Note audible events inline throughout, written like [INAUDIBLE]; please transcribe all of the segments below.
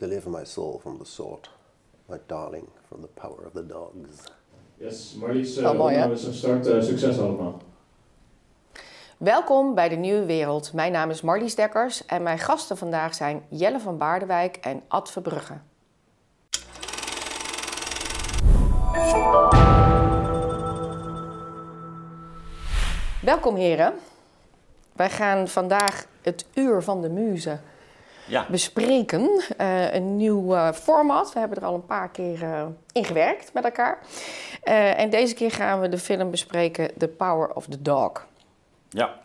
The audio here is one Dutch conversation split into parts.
Deliver my soul from the sword. My darling, from the power of the dogs. Yes, Marlies, uh, mooi, hè? opnames en start. eh, succes allemaal. Welkom bij de Nieuwe Wereld. Mijn naam is Marlies Dekkers en mijn gasten vandaag zijn Jelle van Baardewijk en Ad Verbrugge. Welkom heren. Wij gaan vandaag het Uur van de Muze Ja, bespreken. Eh, een nieuw eh, format. We hebben er al een paar keer eh, in gewerkt met elkaar. En deze keer gaan we de film bespreken The Power of the Dog. ja,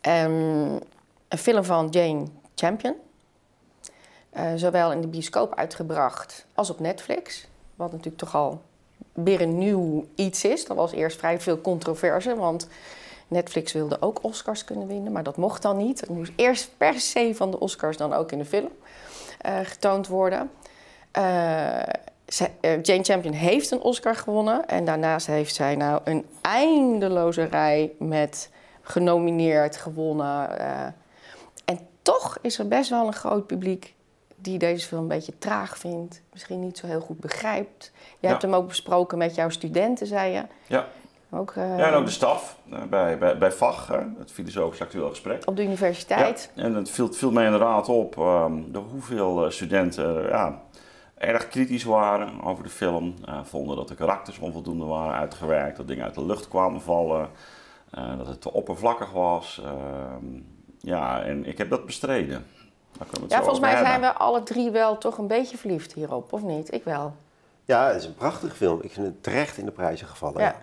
Ehm, een film van Jane Champion. Zowel in de bioscoop uitgebracht als op Netflix. Wat natuurlijk toch al weer een nieuw iets is. Er was eerst vrij veel controverse, want Netflix wilde ook Oscars kunnen winnen, maar dat mocht dan niet. Het moest eerst per se van de Oscars dan ook in de film eh, getoond worden. Eh, eh, Jane Champion heeft een Oscar gewonnen en daarnaast heeft zij nou een eindeloze rij met genomineerd, gewonnen. en toch is er best wel een groot publiek die deze film een beetje traag vindt, misschien niet zo heel goed begrijpt. Je hebt hem ook besproken met jouw studenten, zei je. ja. Ook, eh, ja en ook de staf eh, bij, bij, bij VAG, hè, het filosofisch actueel gesprek. op de universiteit. Ja, en het viel, het viel mij inderdaad op ehm, de hoeveel eh, studenten ja, erg kritisch waren over de film. eh, vonden dat de karakters onvoldoende waren uitgewerkt, dat dingen uit de lucht kwamen vallen, eh, dat het te oppervlakkig was. ehm, ja, en ik heb dat bestreden. Ja, volgens mij zijn we alle drie wel toch een beetje verliefd hierop, of niet? Ik wel. Ja, het is een prachtige film. Ik vind het terecht in de prijzen gevallen. Ja.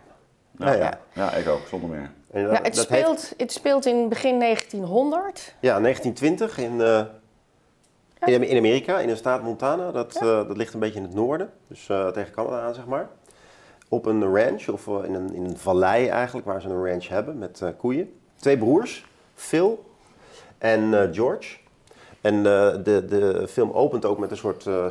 Ja, ja. Ja. Ja, ik ook, zonder meer. En dat- Nou, het, dat heeft- speelt, het speelt in begin 1900. ja, 1920 in, eh, in, in Amerika, in de staat Montana. Dat, eh, dat ligt een beetje in het noorden, dus eh, tegen Canada aan, zeg maar. Op een ranch, of eh, in een, in een vallei eigenlijk, waar ze een ranch hebben met eh, koeien. Twee broers, Phil en eh, George. En eh, de, de film opent ook met een soort eh,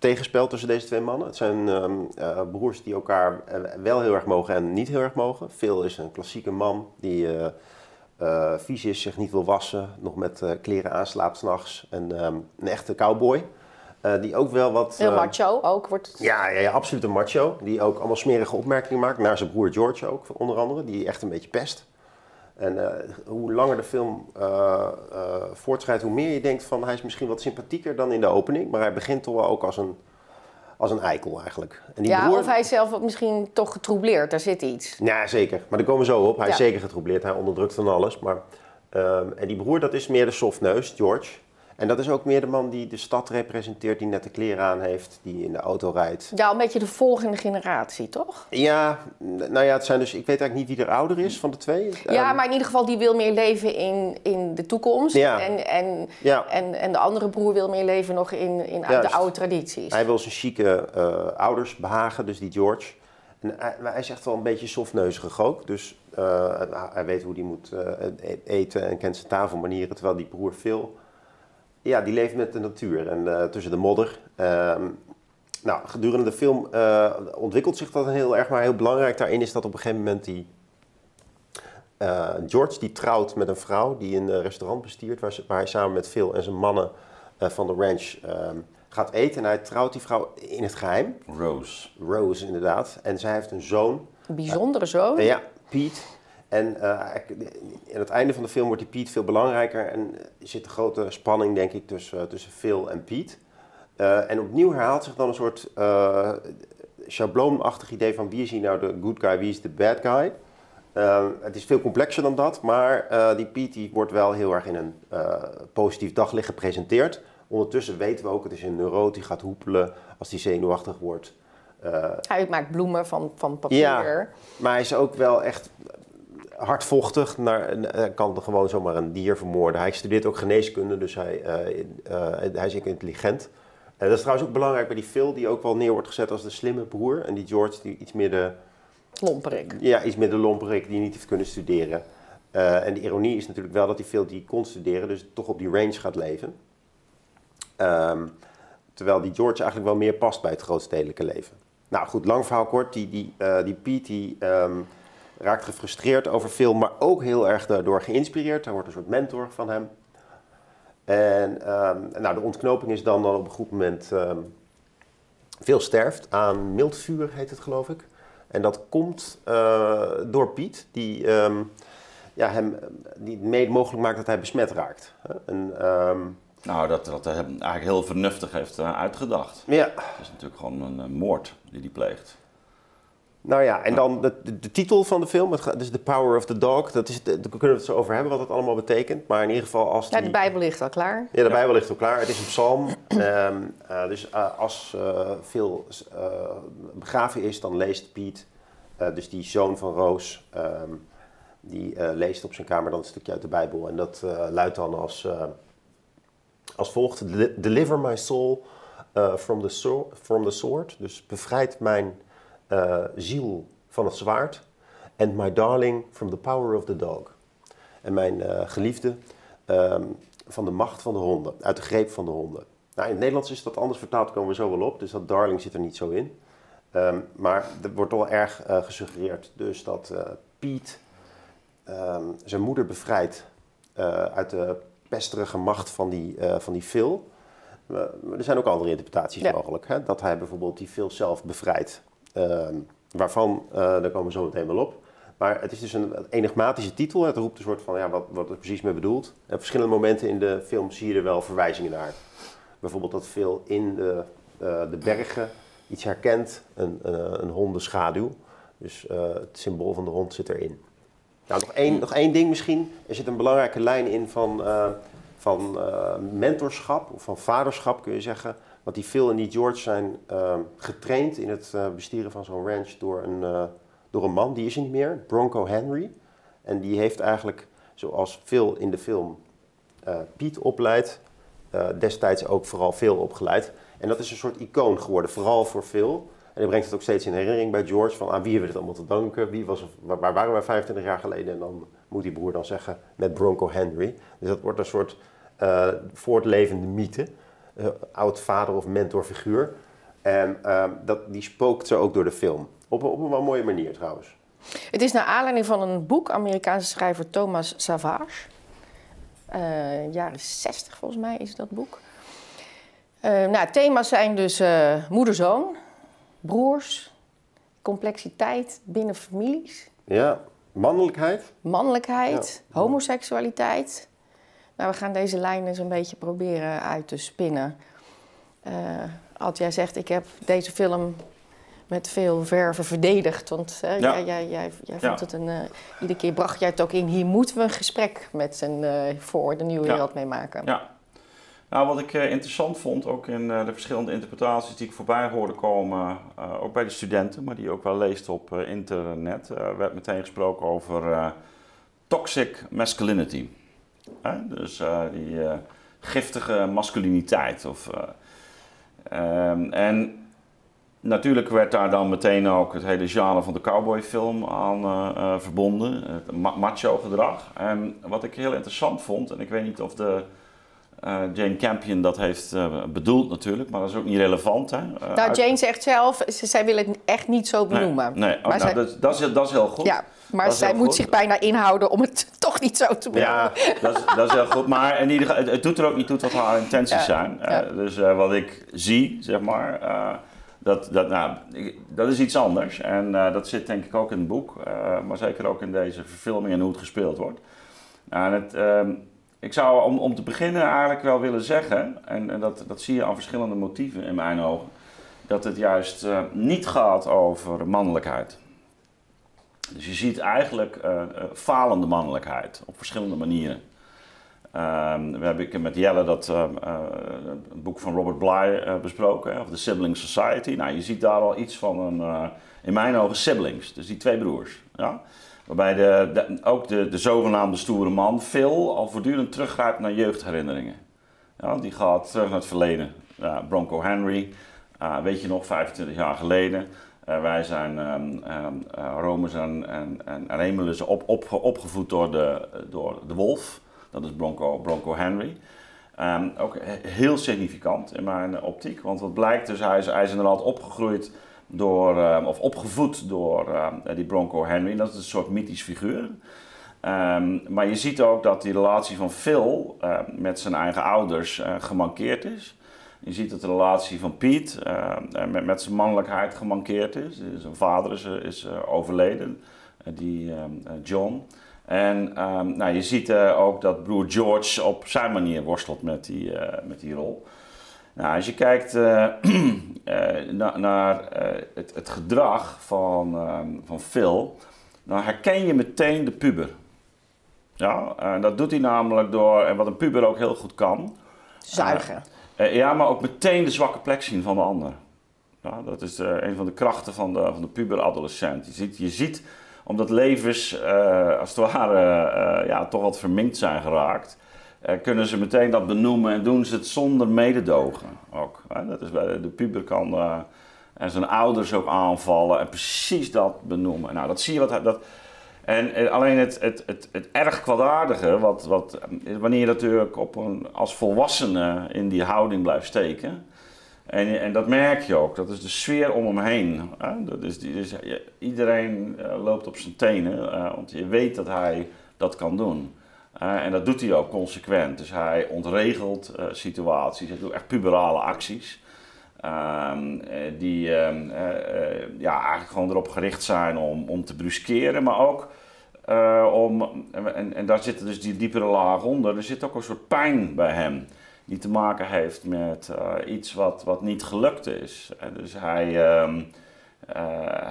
tegenspel tussen deze twee mannen. Het zijn ehm, eh, broers die elkaar eh, wel heel erg mogen en niet heel erg mogen. Phil is een klassieke man die eh, vies is, zich niet wil wassen, nog met kleren aanslaapt s'nachts. En ehm, een echte cowboy. die ook wel wat... Heel macho ook. Wordt het... ja, ja, ja, absoluut een macho. Die ook allemaal smerige opmerkingen maakt. Naar zijn broer George ook, onder andere. Die echt een beetje pest. En eh, hoe langer de film eh, eh, voortschrijdt, hoe meer je denkt van... hij is misschien wat sympathieker dan in de opening. Maar hij begint toch wel ook als een, als een eikel eigenlijk. En die ja, broer... of hij is zelf ook misschien toch getroubleerd. Daar zit iets. Ja, zeker. Maar daar komen we zo op. Hij is zeker getroubleerd. Hij onderdrukt van alles. Maar, ehm, en die broer, dat is meer de softneus, George. En dat is ook meer de man die de stad representeert, die net de kleren aan heeft, die in de auto rijdt. Ja, een beetje de volgende generatie, toch? Ja, nou ja, het zijn dus, ik weet eigenlijk niet wie er ouder is van de twee. ja, Ehm, maar in ieder geval, die wil meer leven in, in de toekomst. Ja. En, en, Ja, en, en de andere broer wil meer leven nog in, in de oude tradities. hij wil zijn chique eh, ouders behagen, dus die George. En hij, maar hij is echt wel een beetje softneuzig ook. Dus eh, hij- weet hoe hij moet eh, e- eten en kent zijn tafelmanieren. Terwijl die broer Phil, ja, die leeft met de natuur en eh, tussen de modder. Ehm, nou, gedurende de film eh, ontwikkelt zich dat heel erg. Maar heel belangrijk daarin is dat op een gegeven moment die... eh, George die trouwt met een vrouw die een restaurant bestiert... Waar, ze- waar hij samen met Phil en zijn mannen eh, van de ranch ehm, gaat eten. En hij trouwt die vrouw in het geheim. Rose. Rose inderdaad. En zij heeft een zoon. Een bijzondere zoon. Ja, Pete. En eh, eigenlijk, aan het einde van de film wordt die Pete veel belangrijker. En er zit een grote spanning, denk ik, tussen, tussen Phil en Pete. Eh, en opnieuw herhaalt zich dan een soort eh schabloonachtig idee van wie is hier nou de good guy, wie is de bad guy. Eh, het is veel complexer dan dat, maar eh, die Pete die wordt wel heel erg in een eh, positief daglicht gepresenteerd. Ondertussen weten we ook, het is een neuroot die gaat hoepelen als hij zenuwachtig wordt. Eh, Hij maakt bloemen van, van papier. Ja. maar hij is ook wel echt hardvochtig. Naar, hij kan gewoon zomaar een dier vermoorden. Hij studeert ook geneeskunde, dus hij, eh, eh, hij is ook intelligent. En dat is trouwens ook belangrijk bij die Phil, die ook wel neer wordt gezet als de slimme broer. En die George, die iets meer de, Lomperik. ja, iets meer de lomperik, die niet heeft kunnen studeren. Eh, en de ironie is natuurlijk wel dat die Phil die kon studeren, dus toch op die range gaat leven. Ehm, terwijl die George eigenlijk wel meer past bij het grootstedelijke leven. Nou goed, lang verhaal kort. Die, die, eh, die Pete die, ehm, raakt gefrustreerd over film, maar ook heel erg daardoor geïnspireerd. Hij wordt een soort mentor van hem. En ehm, nou, de ontknoping is dan, dan op een goed moment ehm, veel sterft aan mildvuur, heet het geloof ik. En dat komt eh, door Piet, die, ehm, ja, hem, die het mede mogelijk maakt dat hij besmet raakt. En, Nou, dat, dat hij eigenlijk heel vernuftig heeft eh, uitgedacht. ja, Het is natuurlijk gewoon een eh, moord die hij pleegt. Nou ja, en dan de, de, de titel van de film, dus The Power of the Dog. Dat is, daar kunnen we het zo over hebben wat het allemaal betekent. Maar in ieder geval als Ja, die... de Bijbel ligt al klaar. Ja, de Bijbel ligt al klaar. Het is een psalm. [CLEARS THROAT] Ehm, eh, dus eh, als eh, veel begraven is, dan leest Piet, dus die zoon van Roos, ehm, die leest op zijn kamer dan een stukje uit de Bijbel. En dat luidt dan als, als volgt: "Deli- Deliver my soul from, the so- from the sword. Dus bevrijd mijn eh, ziel van het zwaard. And my darling from the power of the dog. En mijn eh, geliefde ehm, van de macht van de honden, uit de greep van de honden. Nou, in het Nederlands is dat anders vertaald, komen we zo wel op, dus dat darling zit er niet zo in. Ehm, maar er wordt wel erg eh, gesuggereerd dus dat Piet ehm, zijn moeder bevrijdt uit de pesterige macht van die, van die Phil. Maar er zijn ook andere interpretaties Ja. mogelijk. Hè? Dat hij bijvoorbeeld die Phil zelf bevrijdt. Ehm, waarvan, eh, daar komen we zo meteen wel op. Maar het is dus een enigmatische titel. Het roept een soort van, ja, wat, wat er precies mee bedoeld. En op verschillende momenten in de film zie je er wel verwijzingen naar. Bijvoorbeeld dat Phil in de, eh, de bergen iets herkent, een, eh, een hondenschaduw. Dus eh, het symbool van de hond zit erin. Nou, nog één, nog één ding misschien. Er zit een belangrijke lijn in van, eh, van eh, mentorschap, of van vaderschap kun je zeggen. Want die Phil en die George zijn eh, getraind in het eh, bestieren van zo'n ranch door een, eh, door een man, die is niet meer, Bronco Henry. En die heeft eigenlijk, zoals Phil in de film eh, Piet opleidt, destijds ook vooral Phil opgeleid. En dat is een soort icoon geworden, vooral voor Phil. En hij brengt het ook steeds in herinnering bij George van aan wie hebben we dit allemaal te danken, wie was, waar, waren wij 25 jaar geleden? En dan moet die broer dan zeggen met Bronco Henry. Dus dat wordt een soort voortlevende mythe, eh, oud vader of mentorfiguur. En ehm, dat, die spookt zo ook door de film. Op, een- op een wel mooie manier trouwens. Het is naar aanleiding van een boek, Amerikaanse schrijver Thomas Savage. Eh, jaren 60 volgens mij is dat boek. Eh, nou, thema's zijn dus moeder-zoon, broers, complexiteit binnen families, Ja, mannelijkheid. mannelijkheid, homoseksualiteit. Nou, we gaan deze lijnen zo'n beetje proberen uit te spinnen. Ad, jij zegt, ik heb deze film met veel verven verdedigd. Want Ja. jij, jij, jij, jij Ja. vond het een... eh, iedere keer bracht jij het ook in, hier moeten we een gesprek met zijn eh, voor de nieuwe Ja. wereld meemaken. Ja. Nou, wat ik interessant vond, ook in de verschillende interpretaties die ik voorbij hoorde komen, ook bij de studenten, maar die ook wel leest op internet, werd meteen gesproken over toxic masculinity. Dus eh, die eh, giftige masculiniteit. Of, eh, ehm, en natuurlijk werd daar dan meteen ook het hele genre van de cowboyfilm aan verbonden, het ma- macho gedrag. En wat ik heel interessant vond, en ik weet niet of de eh, Jane Campion dat heeft eh, bedoeld natuurlijk, maar dat is ook niet relevant. Hè? Eh, Nou, uit- Jane zegt zelf, ze- zij wil het echt niet zo benoemen. Nee, oh, Maar nou, zij- dat, dat, is, dat is heel goed. Ja, maar zij moet goed. zich bijna inhouden om het [LAUGHS] toch niet zo te benoemen. Ja, Dat is, dat is heel goed, maar in ieder geval, het, het doet er ook niet toe wat haar intenties Ja, zijn. ja. Dus wat ik zie, zeg maar, dat, dat, nou, dat is iets anders. En dat zit denk ik ook in het boek, maar zeker ook in deze verfilming en hoe het gespeeld wordt. Nou, en het, ehm, ik zou om, om te beginnen eigenlijk wel willen zeggen, en, en dat, dat zie je aan verschillende motieven in mijn ogen, dat het juist eh, niet gaat over mannelijkheid. Dus je ziet eigenlijk eh, eh, falende mannelijkheid op verschillende manieren. Ehm, we hebben ik met Jelle dat het boek van Robert Bly besproken, of The Sibling Society. Nou, je ziet daar al iets van een, in mijn ogen, siblings, dus die twee broers. Ja? Waarbij de, ook de, de zogenaamde stoere man Phil al voortdurend teruggrijpt naar jeugdherinneringen. Ja, die gaat terug naar het verleden. Bronco Henry, ah, weet je nog, 25 jaar geleden. Eh, wij zijn ehm, eh, Romers en, en, en, op, op, opgevoed door de, door de wolf. Dat is Bronco, Bronco Henry. Ehm, ook he- heel significant in mijn optiek. Want wat blijkt dus, hij is, hij is inderdaad opgegroeid door, ehm, of opgevoed door ehm, die Bronco Henry. Dat is een soort mythisch figuur. Ehm, maar je ziet ook dat die relatie van Phil eh, met zijn eigen ouders eh, gemankeerd is. Je ziet dat de relatie van Piet eh, met, met zijn mannelijkheid gemankeerd is. Zijn vader is, is overleden, die John. En nou, je ziet ook dat broer George op zijn manier worstelt met die, met die rol. Nou, als je kijkt [CLEARS THROAT] naar het, het, gedrag van, ehm, van Phil, dan herken je meteen de puber. Ja, en dat doet hij namelijk door, en wat een puber ook heel goed kan. Zuigen. Ja, maar ook meteen de zwakke plek zien van de ander. Ja, dat is een van de krachten van de, van de puber-adolescent. Je ziet, je ziet, omdat levens uh, als het ware ja, toch wat verminkt zijn geraakt, kunnen ze meteen dat benoemen en doen ze het zonder mededogen ook. Dat is bij de, puber kan en zijn ouders ook aanvallen en precies dat benoemen. Nou, dat zie je wat dat en, en, alleen het, het, het, het erg kwaadaardige, wat, wat, wanneer je natuurlijk op een, als volwassene in die houding blijft steken. En, en dat merk je ook, dat is de sfeer om hem heen. Hè? Dat is, dus, iedereen loopt op zijn tenen, want je weet dat hij dat kan doen. Uh, en dat doet hij ook consequent. Dus hij ontregelt situaties, hij doet echt puberale acties. Ehm, die ehm, ja, eigenlijk gewoon erop gericht zijn om, om te bruskeren, maar ook om, en, en daar zit dus die diepere laag onder. Er zit ook een soort pijn bij hem. Die te maken heeft met iets wat, wat niet gelukt is. Dus hij, uh,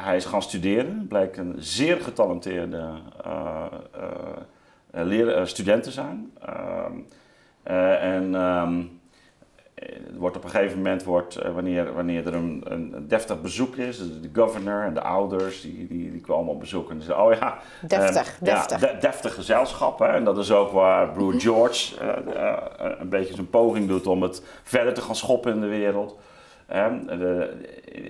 hij is gaan studeren. Blijkt een zeer getalenteerde leer, student te zijn. Um, en um, wordt op een gegeven moment, wordt, eh, wanneer, wanneer er een, een deftig bezoek is, de governor en de ouders, die, die, die komen op bezoek en zeggen, oh ja... Deftig, um, deftig. Ja, deftig gezelschap. Hè? En dat is ook waar broer George uh, uh, een beetje zijn poging doet om het verder te gaan schoppen in de wereld. Um, de,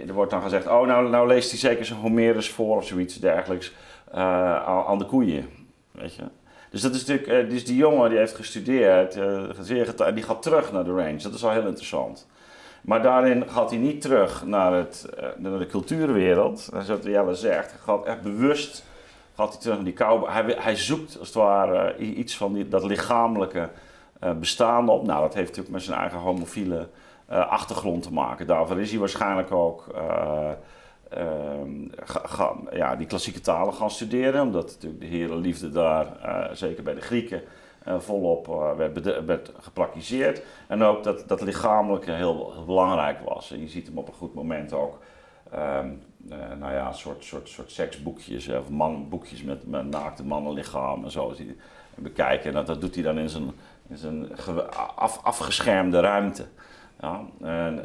er wordt dan gezegd, oh nou, nou leest hij zeker zijn Homerus voor of zoiets dergelijks aan de koeien. Weet je? Dus dat is natuurlijk, dus die jongen die heeft gestudeerd, uh, die gaat terug naar de range. Dat is al heel interessant. Maar daarin gaat hij niet terug naar, het, uh, naar de cultuurwereld. Zoals Jelle zegt, hij gaat echt bewust gaat hij terug naar die kou. Hij, hij zoekt als het ware iets van die, dat lichamelijke bestaan op. Nou, dat heeft natuurlijk met zijn eigen homofiele achtergrond te maken. Daarvoor is hij waarschijnlijk ook uh, ja, die klassieke talen gaan studeren. Omdat natuurlijk de herenliefde daar, uh, zeker bij de Grieken, uh, volop eh, werd, werd gepraktiseerd. En ook dat, dat lichamelijke heel, belangrijk was. En je ziet hem op een goed moment ook. Um, nou ja, soort, soort, soort seksboekjes of manboekjes met, met naakte mannenlichaam en zo bekijken. En dat, dat doet hij dan in zijn, in zijn af, afgeschermde ruimte. Ja,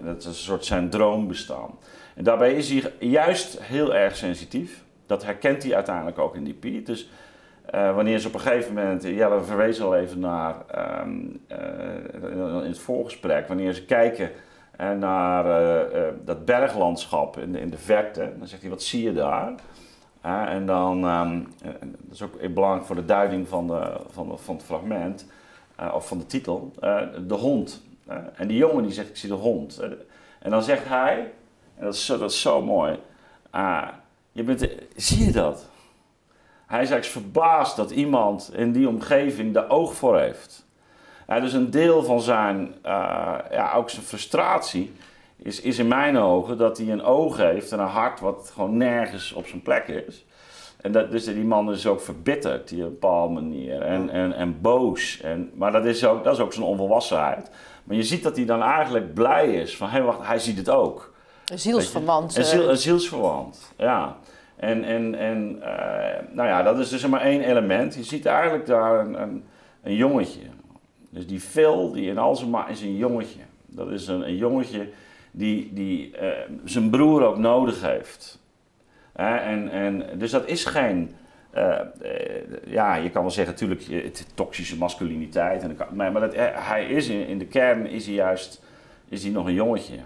dat is een soort zijn droombestaan. En daarbij is hij juist heel erg sensitief. Dat herkent hij uiteindelijk ook in die Piet. Dus uh, wanneer ze op een gegeven moment, Jelle verwees al even naar um, uh, in het voorgesprek, wanneer ze kijken naar dat berglandschap in de, in de verte, dan zegt hij: Wat zie je daar? en dan, um, dat is ook belangrijk voor de duiding van, de, van, van het fragment, of van de titel, de hond. en die jongen die zegt: Ik zie de hond. en dan zegt hij, en dat is zo, dat is zo mooi. Ah, je bent, zie je dat? Hij is eigenlijk verbaasd dat iemand in die omgeving daar oog voor heeft. Ja, dus een deel van zijn, uh, ja, ook zijn frustratie, is, is in mijn ogen dat hij een oog heeft en een hart wat gewoon nergens op zijn plek is. En dat, dus die man is ook verbitterd op een bepaalde manier en, en, en boos. En, maar dat is, ook, dat is ook zijn onvolwassenheid. Maar je ziet dat hij dan eigenlijk blij is van, hé hey, wacht, hij ziet het ook. Een zielsverwant. Een, ziel, een zielsverwant, ja. En, en, en uh, nou ja, dat is dus maar één element. Je ziet eigenlijk daar een, een, een jongetje. Dus die Phil, die in al zijn ma is een jongetje. Dat is een, een jongetje die, die uh, zijn broer ook nodig heeft. Uh, en, en, dus dat is geen, ja, je kan wel zeggen natuurlijk toxische masculiniteit. En, maar maar dat, hij is in, in de kern is hij juist is hij nog een jongetje.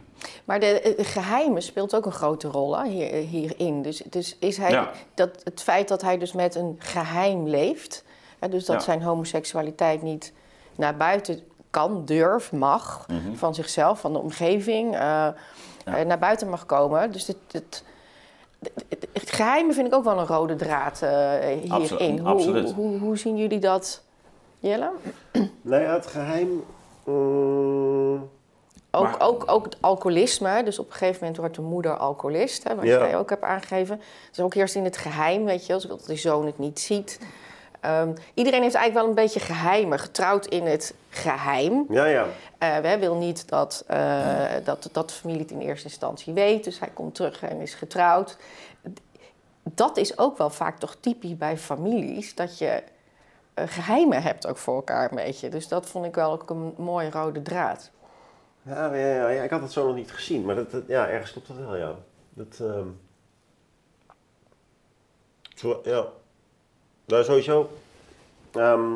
Maar de, de geheimen speelt ook een grote rol hè, hier, hierin. Dus, dus is hij, dat, het feit dat hij dus met een geheim leeft, hè, dus dat zijn homoseksualiteit niet naar buiten kan, durft, mag, mhm. van zichzelf, van de omgeving, uh, naar buiten mag komen. Dus het, het, het geheime vind ik ook wel een rode draad eh, hierin. Absoluut, Hoe, absoluut. Hoe, hoe, zien jullie dat, Jelle? Nou ja, het geheim... mm, Ook, Maar- ook, ook het alcoholisme. Dus op een gegeven moment wordt de moeder alcoholist, hè, wat Ja. jij ook hebt aangegeven. Dus ook eerst in het geheim, weet je, als dat de zoon het niet ziet. Ehm, iedereen heeft eigenlijk wel een beetje geheimen, getrouwd in het geheim. ja, ja. Hij wil niet dat, eh, dat, dat de familie het in eerste instantie weet, dus hij komt terug en is getrouwd. Dat is ook wel vaak toch typisch bij families, dat je eh, geheimen hebt ook voor elkaar een beetje. Dus dat vond ik wel ook een mooie rode draad. Ja, ja, ja, ja, ik had het zo nog niet gezien, maar dat, dat- ja, ergens klopt dat wel, ja. Dat, ehm, zo, ja. Nou, sowieso. ehm,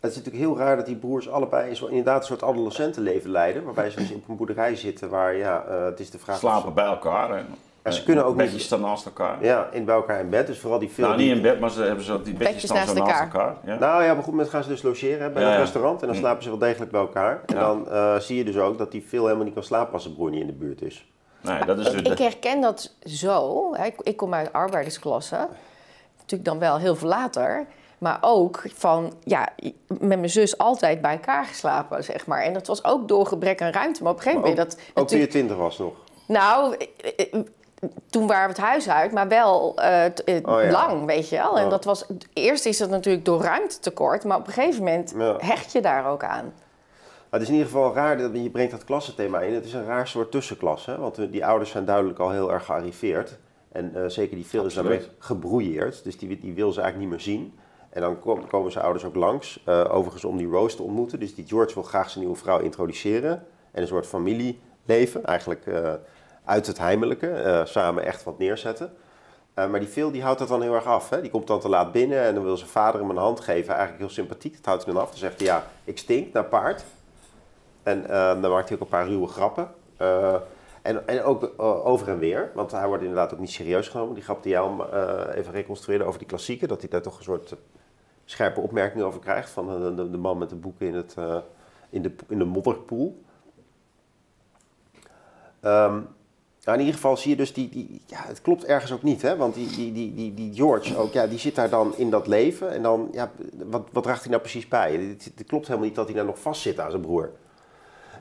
het is natuurlijk heel raar dat die broers allebei zo, inderdaad een soort adolescentenleven leiden. Waarbij ze dus in een boerderij zitten waar, ja, eh, het is de vraag... Slapen bij elkaar. En, Ja, ze kunnen ook bedjes niet- staan naast elkaar. ze- ja, in bij elkaar in bed. Dus vooral die film... nou, niet in bed, maar ze hebben zo die bedjes, Bedjes staan naast naast elkaar. elkaar. Ja. Nou ja, maar goed, moment gaan ze dus logeren hè, bij Ja, het ja. restaurant. En dan Hm. slapen ze wel degelijk bij elkaar. En Ja. dan eh, zie je dus ook dat die veel helemaal niet kan slapen als zijn broer niet in de buurt is. nee, dat is dus Ik, de- ik herken dat zo. Hè. Ik, ik kom uit arbeidersklasse. Natuurlijk dan wel heel veel later. Maar ook van, ja, met mijn zus altijd bij elkaar geslapen, zeg maar. En dat was ook door gebrek aan ruimte. Maar op een gegeven moment... dat, Ook toen je natuurlijk- twintig was nog. Nou, eh, eh, toen waren we het huis uit, maar wel eh, t- eh, Oh ja. lang, weet je wel. En Ja. dat was, eerst is dat natuurlijk door ruimtetekort, maar op een gegeven moment Ja. hecht je daar ook aan. Maar het is in ieder geval raar, dat je brengt dat klassenthema in. Het is een raar soort tussenklasse, hè? want eh, die ouders zijn duidelijk al heel erg gearriveerd. En eh, zeker die Phil is daarmee gebrouilleerd, dus die, die wil ze eigenlijk niet meer zien. En dan kom- komen zijn ouders ook langs, eh, overigens om die Rose te ontmoeten. Dus die George wil graag zijn nieuwe vrouw introduceren. En een soort familieleven, eigenlijk eh, uit het heimelijke, eh, samen echt wat neerzetten. Eh, maar die Phil die houdt dat dan heel erg af. Hè? Die komt dan te laat binnen en dan wil zijn vader hem een hand geven. Eigenlijk heel sympathiek, dat houdt hij dan af. Dan zegt hij, ja, ik stink naar paard. En eh, dan maakt hij ook een paar ruwe grappen. En, en ook over en weer, want hij wordt inderdaad ook niet serieus genomen. Die grap die jij even reconstrueerde over die klassieken, dat hij daar toch een soort scherpe opmerking over krijgt van de, man met de boeken in, het, in, de, in de modderpoel. Ehm, nou, in ieder geval zie je dus die, die ja, het klopt ergens ook niet, hè? Want die, die, die, die, die George ook, ja, die zit daar dan in dat leven en dan, ja, wat, wat draagt hij nou precies bij? Het, het klopt helemaal niet dat hij daar nog vast zit aan zijn broer.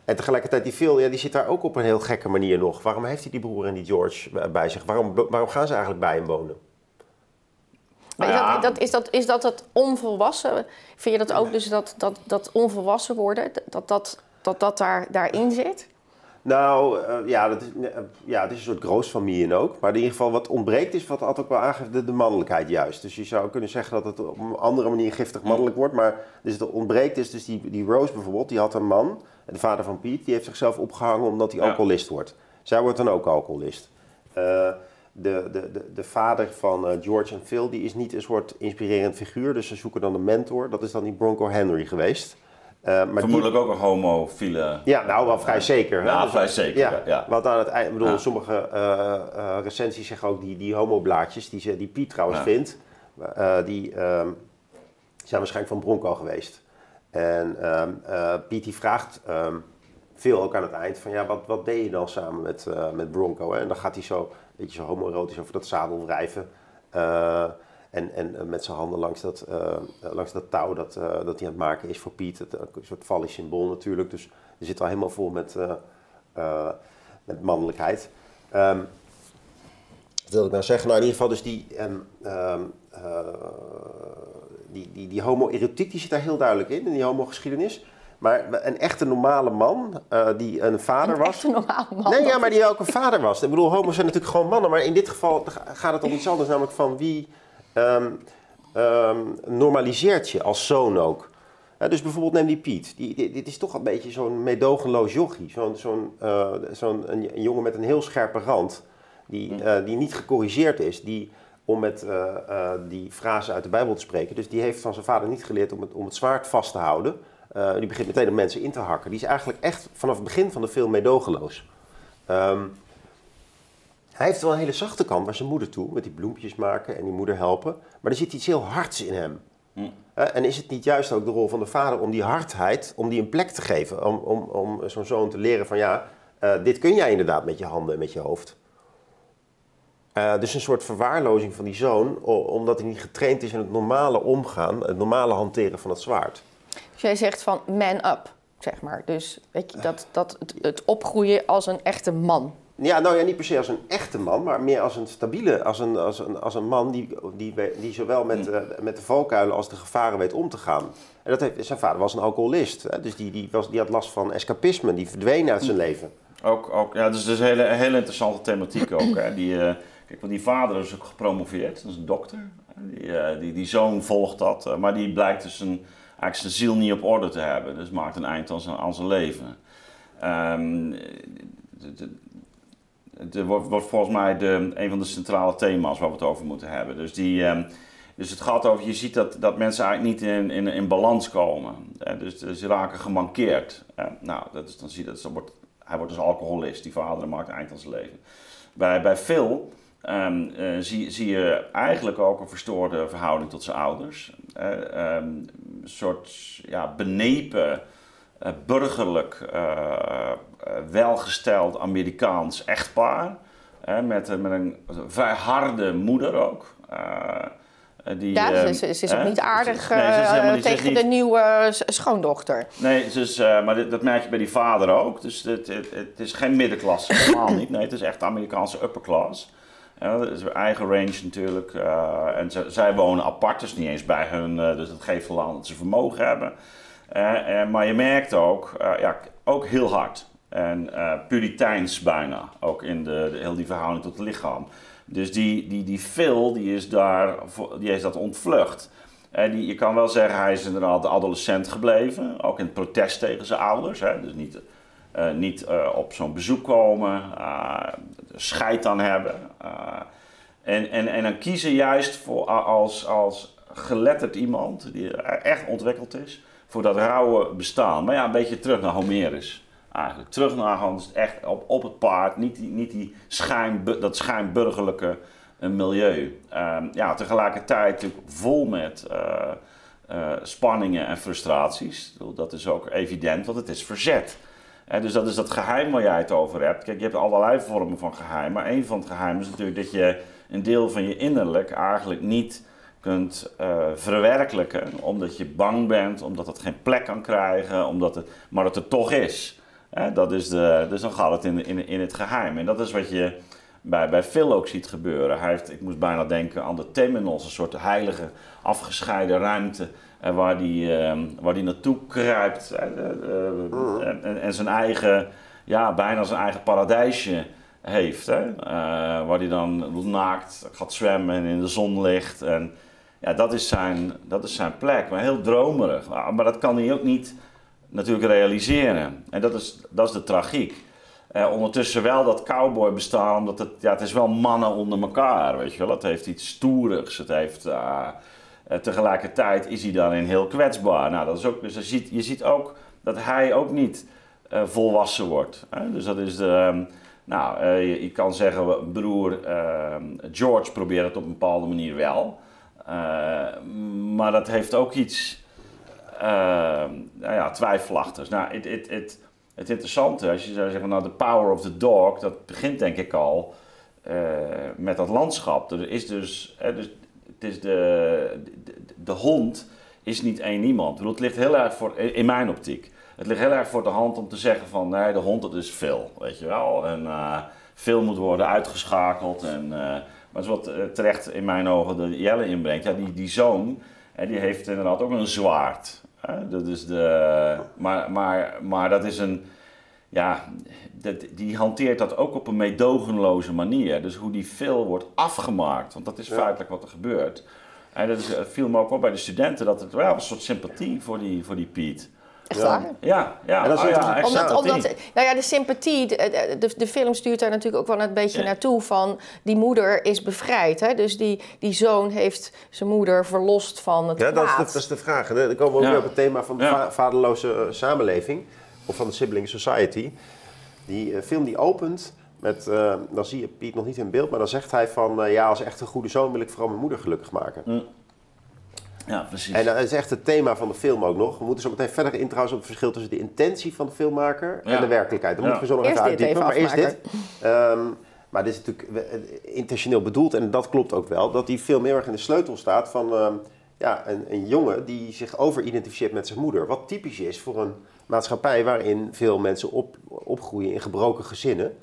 En tegelijkertijd die Phil, ja, die zit daar ook op een heel gekke manier nog. Waarom heeft hij die broer en die George bij zich? Waarom, waarom gaan ze eigenlijk bij hem wonen? Maar is, dat, dat, is, dat, is dat het onvolwassen? Vind je dat ook dus dat, dat, dat onvolwassen worden, dat dat, dat, dat daar, daarin zit? Nou, eh, ja, dat is, eh, ja, het is een soort grootfamilie ook. Maar in ieder geval wat ontbreekt is, wat altijd ook wel aangeeft, de, de mannelijkheid juist. Dus je zou kunnen zeggen dat het op een andere manier giftig mannelijk wordt. Maar dus het ontbreekt is dus die, die Rose bijvoorbeeld, die had een man, de vader van Piet, die heeft zichzelf opgehangen omdat hij Ja. alcoholist wordt. Zij wordt dan ook alcoholist. Eh, de, de, de, de vader van George en Phil, die is niet een soort inspirerend figuur. Dus ze zoeken dan een mentor. Dat is dan die Bronco Henry geweest. Eh, maar die- Vermoedelijk ook een homofiele. ja, nou wel vrij zeker. Ja, Dus- vrij zeker, ja, ja. Want aan het eind, bedoel, Ja. sommige eh, eh, recensies zeggen ook die, die homoblaadjes, die, ze, die Piet trouwens Ja. vindt, die ehm, zijn waarschijnlijk van Bronco geweest. En ehm, eh, Piet die vraagt ehm, veel ook aan het eind van, ja, wat, wat deed je dan samen met, met Bronco? Hè? En dan gaat hij zo, een beetje zo homoerotisch over dat zadel wrijven. Eh, en, en eh, met zijn handen langs dat, eh, langs dat touw dat, eh, dat hij aan het maken is voor Piet. Het, een soort vallig symbool natuurlijk. Dus je zit al helemaal vol met, eh, eh, met mannelijkheid. Ehm, wat wil ik nou zeggen? Nou, in ieder geval dus die, ehm, ehm, eh, die, die, die homoerotiek die zit daar heel duidelijk in, in die homogeschiedenis. Maar een echte normale man, eh, die een vader was... Echt een normaal man. Nee, ja, maar die ook een vader was. Ik bedoel, homo's zijn natuurlijk gewoon mannen. Maar in dit geval gaat het om iets anders. Namelijk van wie ehm, ehm, normaliseert je als zoon ook. Ja, dus bijvoorbeeld neem die Piet. Die, die- dit is toch een beetje zo'n meedogenloos jochie. Zo'n zo'n eh, zo'n een, een jongen met een heel scherpe rand. Die, eh, die niet gecorrigeerd is. Die, om met eh, die frase uit de Bijbel te spreken. Dus die heeft van zijn vader niet geleerd om het, om het zwaard vast te houden. Die begint meteen om mensen in te hakken. Die is eigenlijk echt vanaf het begin van de film meedogenloos. Ehm, hij heeft wel een hele zachte kant naar zijn moeder toe, met die bloempjes maken en die moeder helpen. Maar er zit iets heel hards in hem. Hm. En is het niet juist ook de rol van de vader om die hardheid, om die een plek te geven? Om, om, om zo'n zoon te leren van ja, eh, dit kun jij inderdaad met je handen en met je hoofd. Eh, dus een soort verwaarlozing van die zoon, omdat hij niet getraind is in het normale omgaan, het normale hanteren van het zwaard. Dus jij zegt van man up, zeg maar. Dus weet je, dat, dat het, het opgroeien als een echte man. Ja, nou ja, niet per se als een echte man, maar meer als een stabiele, als een, als een, als een man die, die, die zowel met, eh, met de valkuilen als de gevaren weet om te gaan. En dat heeft, zijn vader was een alcoholist, hè? dus die, die, was, die had last van escapisme, die verdween uit zijn leven. Ook, ook, ja, dus dat is een hele, hele interessante thematiek ook. Hè. Die, eh, kijk, want die vader is ook gepromoveerd, dat is een dokter. Die, eh, die, die zoon volgt dat, maar die blijkt dus een, eigenlijk zijn ziel niet op orde te hebben. Dus maakt een eind aan zijn, aan zijn leven. Ehm, de- de- het wordt, wordt volgens mij een van de centrale thema's waar we het over moeten hebben. Dus, die, ehm, dus het gaat over, je ziet dat, dat mensen eigenlijk niet in, in, in balans komen. Eh, dus, dus ze raken gemankeerd. Eh, nou, dat is, dan zie je dat, wordt, hij wordt dus alcoholist, die vader maakt eind aan zijn leven. Bij, bij Phil ehm, eh, zie, zie je eigenlijk ook een verstoorde verhouding tot zijn ouders. Eh, ehm, een soort ja, benepen, eh, burgerlijk, eh, eh, welgesteld Amerikaans echtpaar. hè, met, een- met een vrij harde moeder ook. eh, eh, die, Ja, ehm, ze, ze, ze is ook niet aardig ze is eh, niet- ze is tegen niet- de nieuwe eh, schoondochter. Nee, dus, eh, maar dit- dat merk je bij die vader ook. Dus het, het, het is geen middenklasse, [LAUGHS] helemaal niet. Nee, het is echt Amerikaanse upper class. Ja, dat is eigen range natuurlijk. eh, en ze- zij wonen apart, dus niet eens bij hun. eh, dus dat geeft wel aan dat ze vermogen hebben. Eh, eh, maar je merkt ook, eh, ja, ook heel hard. En eh puriteins bijna, ook in de, de, heel die verhouding tot het lichaam. Dus die, die, die Phil, die is, daar, die is dat ontvlucht. Eh, die, je kan wel zeggen, hij is inderdaad adolescent gebleven. Ook in protest tegen zijn ouders. Hè? Dus niet, eh, niet eh, op zo'n bezoek komen, scheid aan hebben. en, en, en dan kiezen juist voor, als, als geletterd iemand, die echt ontwikkeld is, voor dat rauwe bestaan. Maar ja, een beetje terug naar Homerus. Eigenlijk terug naar gewoon echt op, op het paard, niet, die, niet die schijn, dat schijnburgerlijke eh, milieu. Ehm, ja, tegelijkertijd natuurlijk vol met eh, eh, spanningen en frustraties. Dat is ook evident, want het is verzet. Dus dat is dat geheim waar jij het over hebt. Kijk, je hebt allerlei vormen van geheim. Maar een van het geheim is natuurlijk dat je een deel van je innerlijk eigenlijk niet kunt verwerkelijken. Omdat je bang bent, omdat het geen plek kan krijgen, omdat het, maar het er toch is. Hè, dat is de, dus dan gaat het in, in, in het geheim. En dat is wat je bij, bij Phil ook ziet gebeuren. Hij heeft, ik moest bijna denken aan de Temenos, een soort heilige afgescheiden ruimte. eh, waar die, eh, waar die naartoe kruipt. eh, en, zijn eigen, ja, bijna zijn eigen paradijsje heeft. Hè? Eh, waar hij dan naakt gaat zwemmen en in de zon ligt. En ja, dat is zijn, dat is zijn plek. Maar heel dromerig. Maar maar dat kan hij ook niet natuurlijk realiseren. En dat is, dat is de tragiek. Eh, ondertussen wel dat cowboy bestaan, omdat het, ja, het is wel mannen onder elkaar, weet je wel. Het heeft iets stoerigs. Het heeft, eh, eh, tegelijkertijd is hij daarin heel kwetsbaar. Nou, dat is ook, dus je ziet, je ziet ook dat hij ook niet volwassen wordt. Hè? Dus dat is de... ehm, nou, je, je kan zeggen, broer ehm, George probeert het op een bepaalde manier wel. Maar dat heeft ook iets nou ja, twijfelachtigs. Nou, het, het, het, interessante, als je zou zeggen, nou, the power of the dog, dat begint denk ik al eh, met dat landschap. Er is dus, dus het is de, de, de hond is niet één iemand. Ik het ligt heel erg voor, in mijn optiek, het ligt heel erg voor de hand om te zeggen van, nee, de hond dat is veel, weet je wel. En eh, veel moet worden uitgeschakeld. En, eh, maar wat terecht in mijn ogen de Jelle inbrengt, ja, die, die zoon, hè, die heeft inderdaad ook een zwaard. Hè? Dat is de, maar, maar, maar dat is een, ja, dat, die hanteert dat ook op een meedogenloze manier. Dus hoe die veel wordt afgemaakt, want dat is feitelijk wat er gebeurt. En dat is, het viel me ook op bij de studenten dat het wel een soort sympathie voor die, voor die Piet. Echt Ja. waar? Ja, ja, En dat is oh ja, interessant. echt Omdat, sympathie. omdat, nou ja, de sympathie, de, de, de film stuurt daar natuurlijk ook wel een beetje Ja. naartoe van die moeder is bevrijd. Hè? Dus die, die zoon heeft zijn moeder verlost van het Ja, dat is, de, dat is de vraag. hè. Dan komen we ook Ja. weer op het thema van de Ja. va- vaderloze eh, samenleving. Of van de sibling society. Die eh, film die opent met, eh, dan zie je Piet nog niet in beeld, maar dan zegt hij van, ja, als echt een goede zoon wil ik vooral mijn moeder gelukkig maken. Ja, precies. En dat is echt het thema van de film ook nog. We moeten zo meteen verder in trouwens op het verschil tussen de intentie van de filmmaker Ja. en de werkelijkheid. Dat Ja. moeten we zo nog Eerst even dit uitdiepen. even maar eerst dit. Ehm, Maar dit is natuurlijk eh, intentioneel bedoeld en dat klopt ook wel. Dat die film heel erg in de sleutel staat van ehm, ja, een, een jongen die zich overidentificeert met zijn moeder. Wat typisch is voor een maatschappij waarin veel mensen op, opgroeien in gebroken gezinnen.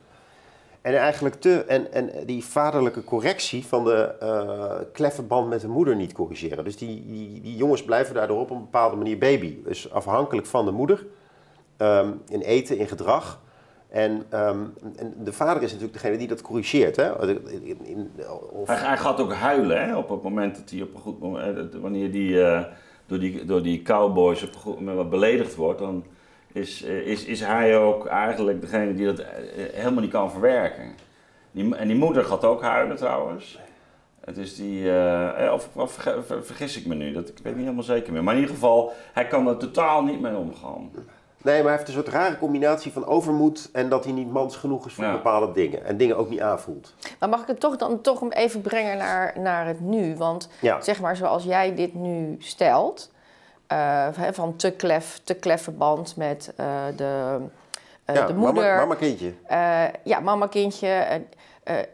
En eigenlijk te, en, en die vaderlijke correctie van de uh, kleffe band met de moeder niet corrigeren. Dus die, die, jongens blijven daardoor op een bepaalde manier baby. Dus afhankelijk van de moeder. ehm, in eten, in gedrag. En, ehm, en de vader is natuurlijk degene die dat corrigeert. Hè? In, in- of, Hij, gaat ook huilen hè, op het moment dat hij op een goed moment, eh, wanneer die, eh, door, die, door die cowboys op beledigd wordt, dan is, eh, is, is hij ook eigenlijk degene die dat eh, helemaal niet kan verwerken. Die, en die moeder gaat ook huilen trouwens. Het is die, eh, of, of vergis ik me nu, dat, ik weet niet helemaal zeker meer. Maar in ieder geval, hij kan er totaal niet mee omgaan. Nee, maar hij heeft een soort rare combinatie van overmoed en dat hij niet mans genoeg is voor Ja. bepaalde dingen. En dingen ook niet aanvoelt. Maar mag ik het toch dan toch even brengen naar, naar het nu? Want Ja. zeg maar zoals jij dit nu stelt, van te klef, te kleffe band met eh, de, eh, ja, de moeder. Mama, mama kindje. Eh, ja, mama, kindje. eh, eh,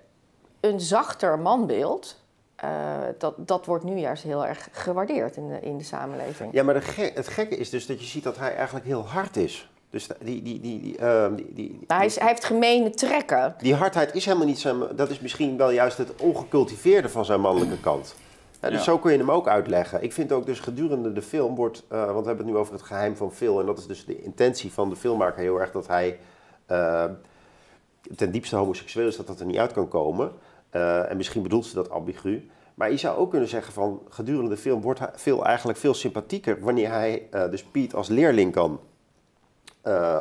een zachter manbeeld. eh, dat, dat wordt nu juist heel erg gewaardeerd in de, in de samenleving. Ja, maar ge- het gekke is dus dat je ziet dat hij eigenlijk heel hard is. Dus die, die, die, die, ehm, die, die, Nou, hij, is- hij heeft gemene trekken. die hardheid is helemaal niet zijn... Dat is misschien wel juist het ongecultiveerde van zijn mannelijke kant. Dus zo kun je hem ook uitleggen. Ik vind ook dus gedurende de film wordt... eh, want we hebben het nu over het geheim van Phil. En dat is dus de intentie van de filmmaker heel erg dat hij... eh, ten diepste homoseksueel is dat dat er niet uit kan komen. Eh, en misschien bedoelt ze dat ambigu. Maar je zou ook kunnen zeggen van gedurende de film wordt veel, eigenlijk veel sympathieker wanneer hij dus Piet als leerling kan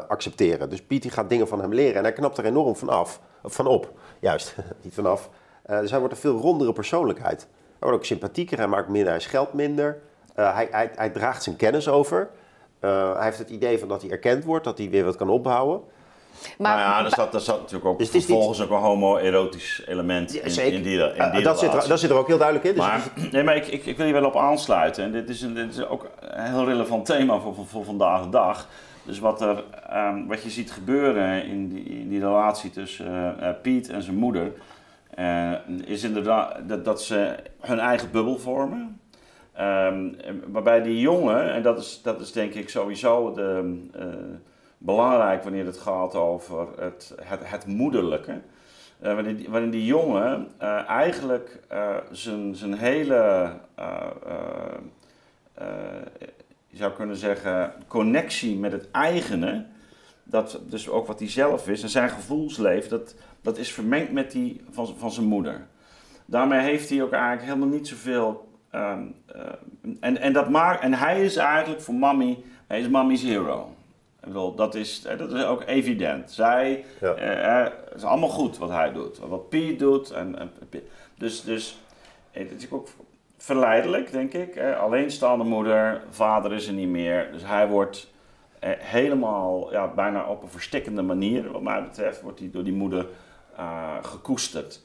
accepteren. Dus Piet die gaat dingen van hem leren en hij knapt er enorm van af. Van op, juist, [LAUGHS] niet vanaf. Dus hij wordt een veel rondere persoonlijkheid. Hij wordt ook sympathieker, hij maakt minder, hij scheldt minder. Eh, hij, hij, hij draagt zijn kennis over. Eh, hij heeft het idee van dat hij erkend wordt, dat hij weer wat kan opbouwen. Maar, Maar ja, er zat, er zat natuurlijk ook Dus is niet- vervolgens ook een homoerotisch element in, zeker. in die, in die Eh, dat, zit er, dat zit er ook heel duidelijk in. Dus Maar, nee, maar ik, ik, ik wil hier wel op aansluiten. En dit is, een, dit is ook een heel relevant thema voor, voor, voor vandaag de dag. Dus wat, er, ehm, wat je ziet gebeuren in die, in die relatie tussen eh, eh, Piet en zijn moeder, eh, is inderdaad dat, dat ze hun eigen bubbel vormen. Ehm, waarbij die jongen, en dat is, dat is denk ik sowieso de, eh, belangrijk wanneer het gaat over het, het, het moederlijke. Eh, waarin, die, die jongen eigenlijk zijn, zijn hele, zou kunnen zeggen, connectie met het eigene, dat, dus ook wat hij zelf is en zijn gevoelsleven, dat, dat is vermengd met die van, van zijn moeder. Daarmee heeft hij ook eigenlijk helemaal niet zoveel. ehm, eh, en, en, dat maakt, en hij is eigenlijk voor mommy, hij is mommy's hero. Ik bedoel, dat is, eh, dat is ook evident. Zij, Ja. eh, het is allemaal goed wat hij doet, wat Piet doet. En, en, dus, dus het is ook verleidelijk, denk ik. Eh, alleenstaande moeder, vader is er niet meer. Dus hij wordt helemaal, ja, bijna op een verstikkende manier, wat mij betreft, wordt hij door die moeder eh, gekoesterd.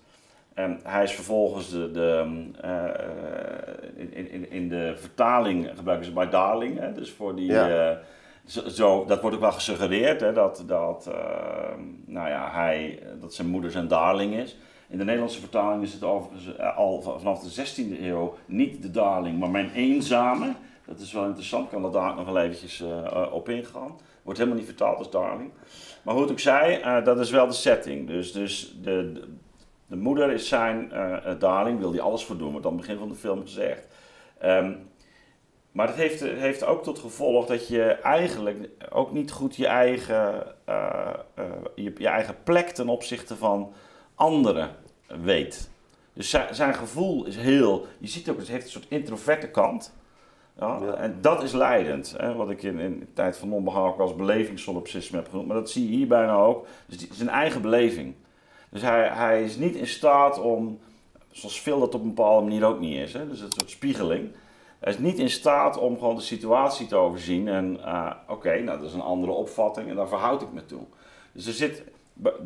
En hij is vervolgens de, de, eh, in, in, in de vertaling gebruiken ze my darling. Hè, dus voor die, Ja. eh, zo, zo- dat wordt ook wel gesuggereerd, hè, dat, dat, eh, nou ja, hij, dat zijn moeder zijn darling is. In de Nederlandse vertaling is het eh, al v- vanaf de 16e eeuw niet de darling, maar mijn eenzame. Dat is wel interessant, ik kan er daar nog wel eventjes eh, eh, op ingaan. Wordt helemaal niet vertaald als darling. Maar hoe het ook zij, eh, dat is wel de setting. Dus, dus de, de, de moeder is zijn darling, wil hij alles voor doen, wordt aan het begin van de film gezegd. Ehm, maar het heeft, heeft ook tot gevolg dat je eigenlijk ook niet goed je eigen, je, je eigen plek ten opzichte van anderen weet. Dus zijn, zijn gevoel is heel. Je ziet ook, het heeft een soort introverte kant. Ja, Ja. En dat is leidend. Hè, wat ik in, in de tijd van onbehaal ook als belevingssolipsisme heb genoemd. Maar dat zie je hier bijna ook. Dus die, zijn eigen beleving. Dus hij, hij is niet in staat om, zoals veel dat op een bepaalde manier ook niet is. Hè, dus een soort spiegeling. Hij is niet in staat om gewoon de situatie te overzien. En eh, oké, nou dat is een andere opvatting en daar verhoud ik me toe. Dus er zit,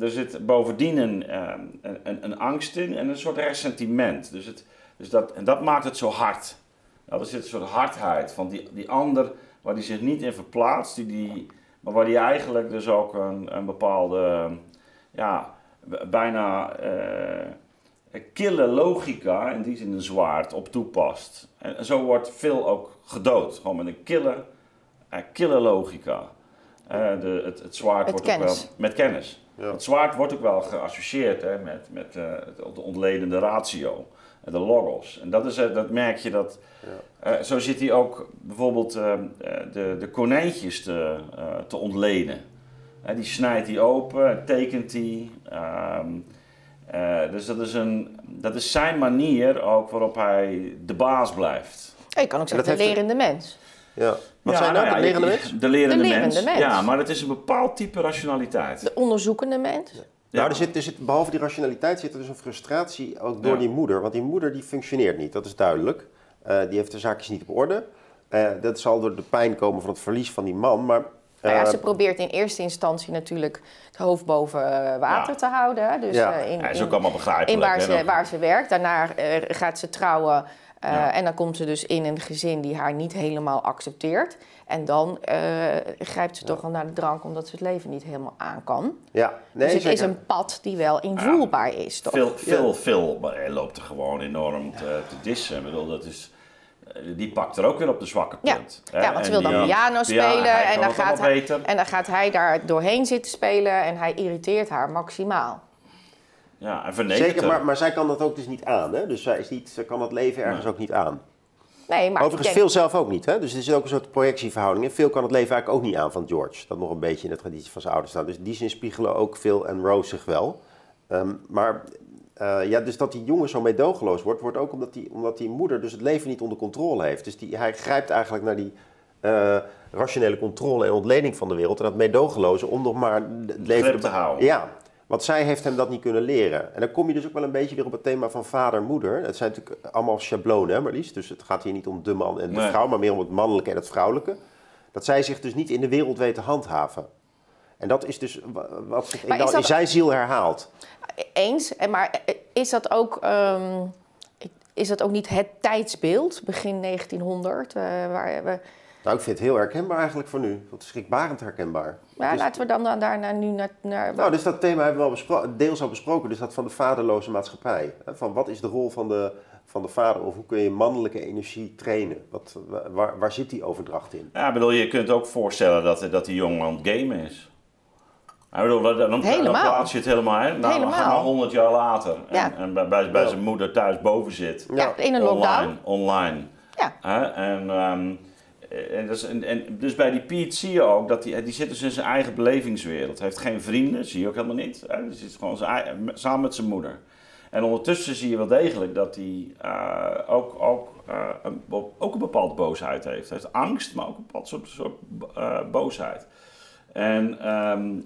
er zit bovendien een, eh, een, een, een angst in en een soort ressentiment. Dus, het, dus dat, en dat maakt het zo hard. Nou, er zit een soort hardheid van die, die ander waar die zich niet in verplaatst, die, die, maar waar die eigenlijk dus ook een, een bepaalde ja, bijna eh, kille logica, in die zin een zwaard, op toepast. En, zo wordt Phil ook gedood. Gewoon met een kille, kille logica. Eh, de, het, het zwaard Met wordt kennis. ook wel... Met kennis. Ja. Het zwaard wordt ook wel geassocieerd hè, met, met eh, de ontledende ratio, de logos. En dat, is, eh, dat merk je dat. eh, zo zit hij ook bijvoorbeeld eh, eh, de, de konijntjes te, eh, te ontleden. Hè, die snijdt hij open, tekent hij. ehm, eh, dus dat is, een, dat is zijn manier ook waarop hij de baas blijft. Je kan ook zeggen de lerende mens. Ja. Wat Ja, zijn nou, ja, de lerende mens? De lerende, De lerende mens. mens. Ja, maar het is een bepaald type rationaliteit. De onderzoekende mens. Nou, er zit, er zit, behalve die rationaliteit zit er dus een frustratie ook door Ja. die moeder. Want die moeder die functioneert niet, dat is duidelijk. Eh, die heeft de zaakjes niet op orde. Eh, dat zal door de pijn komen van het verlies van die man. Maar Nou ja, eh, ze probeert in eerste instantie natuurlijk het hoofd boven water Ja. te houden. Dus Ja. eh, in, Ja, is in- ook allemaal begrijpelijk. in waar ze, waar ze werkt. Daarna eh, gaat ze trouwen. eh, Ja. En dan komt ze dus in een gezin die haar niet helemaal accepteert. En dan eh, grijpt ze toch wel naar de drank omdat ze het leven niet helemaal aan kan. ja, nee, dus het is een pad die wel invoelbaar is, toch? Veel, veel, veel. Maar hij loopt er gewoon enorm te, te dissen. Ik bedoel, dat is, eh, die pakt er ook weer op de zwakke Ja. punt. hè. Ja, want ze wil dan die- piano ja, spelen en dan, gaat hij, en dan gaat hij daar doorheen zitten spelen en hij irriteert haar maximaal. Ja, en vernedert Zeker, maar, maar zij kan dat ook dus niet aan. Hè? Dus zij, is niet, zij kan het leven ergens ook niet aan. Nee, maar Overigens, denk- veel zelf ook niet. Hè? Dus er zit ook een soort projectieverhouding in. Veel kan het leven eigenlijk ook niet aan van George. Dat nog een beetje in de traditie van zijn ouders staat. Dus in die zin spiegelen ook Phil en Rose zich wel. Ehm, maar eh, ja, dus dat die jongen zo meedogenloos wordt, wordt ook omdat die, omdat die moeder dus het leven niet onder controle heeft. Dus die, hij grijpt eigenlijk naar die eh, rationele controle en ontleding van de wereld. En dat meedogenloze om nog maar het leven Grip te houden. Ja, want zij heeft hem dat niet kunnen leren. En dan kom je dus ook wel een beetje weer op het thema van vader-moeder. Het zijn natuurlijk allemaal schablonen, hè Marlies? Dus het gaat hier niet om de man en de Nee. vrouw, maar meer om het mannelijke en het vrouwelijke. Dat zij zich dus niet in de wereld weet te handhaven. En dat is dus wa- wat zich in, zijn ziel herhaalt. Eens, en maar is dat ook, ehm, is dat ook niet het tijdsbeeld, begin 1900, eh, waar we... Nou, ik vind het heel herkenbaar eigenlijk voor nu. Wat schrikbarend herkenbaar. Is- laten we dan da- daarna nu naar... naar Nou, dus dat thema hebben we al bespro- deels al besproken. Dus dat van de vaderloze maatschappij. Hè, Van wat is de rol van de, van de vader? Of hoe kun je mannelijke energie trainen? Wat, wa- waar, waar zit die overdracht in? Ja, bedoel, je kunt ook voorstellen dat, dat die jongen aan het gamen is. Ik bedoel, dan, dan, Helemaal. dan plaats je het helemaal, hè? Nou, Helemaal. Dan gaan we 100 jaar later. En, Ja. en bij, bij, bij zijn moeder thuis boven zit. ja, in een lockdown. Online. online. Ja. Hè? En, ehm, is, en, en dus bij die Piet zie je ook dat die, die zit dus in zijn eigen belevingswereld. Hij heeft geen vrienden, zie je ook helemaal niet. Hij zit gewoon ei- samen met zijn moeder. En ondertussen zie je wel degelijk dat hij eh, ook, ook, eh, een, ook een bepaalde boosheid heeft. Hij heeft angst, maar ook een bepaald soort, eh, boosheid. En ehm,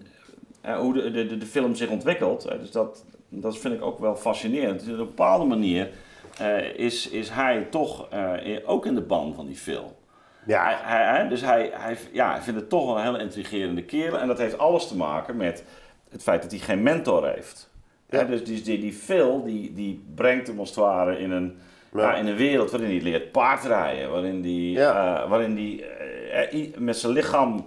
eh, hoe de, de, film zich ontwikkelt, eh, dus dat, dat vind ik ook wel fascinerend. Dus op een bepaalde manier eh, is, is hij toch eh, ook in de ban van die film. Ja, Hij, hij, hij- dus hij, hij, ja, hij vindt het toch wel een hele intrigerende kerel. En dat heeft alles te maken met het feit dat hij geen mentor heeft. Ja. Dus die, die, die Phil, die, die brengt hem als het ware in een, Ja. ja, in een wereld waarin hij leert paardrijden. Waarin hij Ja. eh, waarin die, eh, eh, met zijn lichaam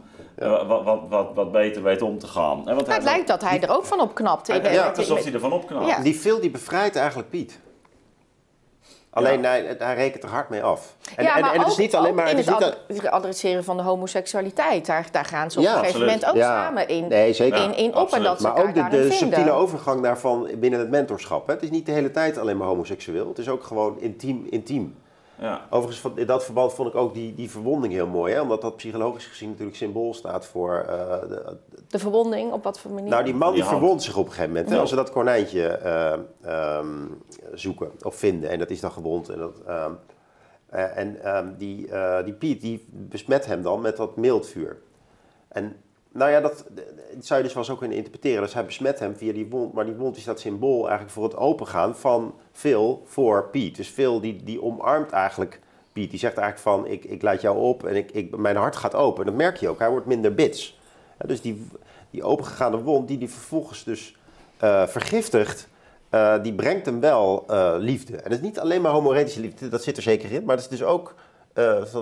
wat, wat, wat, wat beter weet om te gaan. Hè, want Nou, hij het lijkt dat hij er ook van opknapt. ja, alsof hij ervan opknapt. Ja. die Phil die bevrijdt eigenlijk Piet. Alleen hij, hij rekent er hard mee af. En, ja, en, maar en het ook, is niet alleen maar... in Het het is niet ad- het adresseren van de homoseksualiteit. Daar, daar gaan ze op Ja, een gegeven moment ook Ja. samen in, Nee, zeker. in, in op. En dat ze Maar ook de, de subtiele overgang daarvan binnen het mentorschap. Hè. Het is niet de hele tijd alleen maar homoseksueel. Het is ook gewoon intiem. intiem. Ja. Overigens, van- in dat verband vond ik ook die, die verwonding heel mooi. Hè? Omdat dat psychologisch gezien natuurlijk symbool staat voor... eh, de, De verwonding, op wat voor manier? nou, die man die verwondt zich op een gegeven moment. Hè? Ja. Als ze dat konijntje eh, ehm, zoeken of vinden. En dat is dan gewond. En, dat, ehm, eh, en ehm, die, eh, die Piet die besmet hem dan met dat mildvuur. En nou ja, dat, zou je dus wel zo kunnen interpreteren. Dus hij besmet hem via die wond. Maar die wond is dat symbool eigenlijk voor het opengaan van Phil voor Piet. Dus Phil die, die omarmt eigenlijk Piet. Die zegt eigenlijk van, ik, ik laat jou op en ik, ik, mijn hart gaat open. En dat merk je ook. Hij wordt minder bits. Dus die, die opengegaande wond, die die vervolgens dus eh, vergiftigt, eh, die brengt hem wel eh, liefde. En dat is niet alleen maar homoerotische liefde, dat zit er zeker in. Maar het is dus ook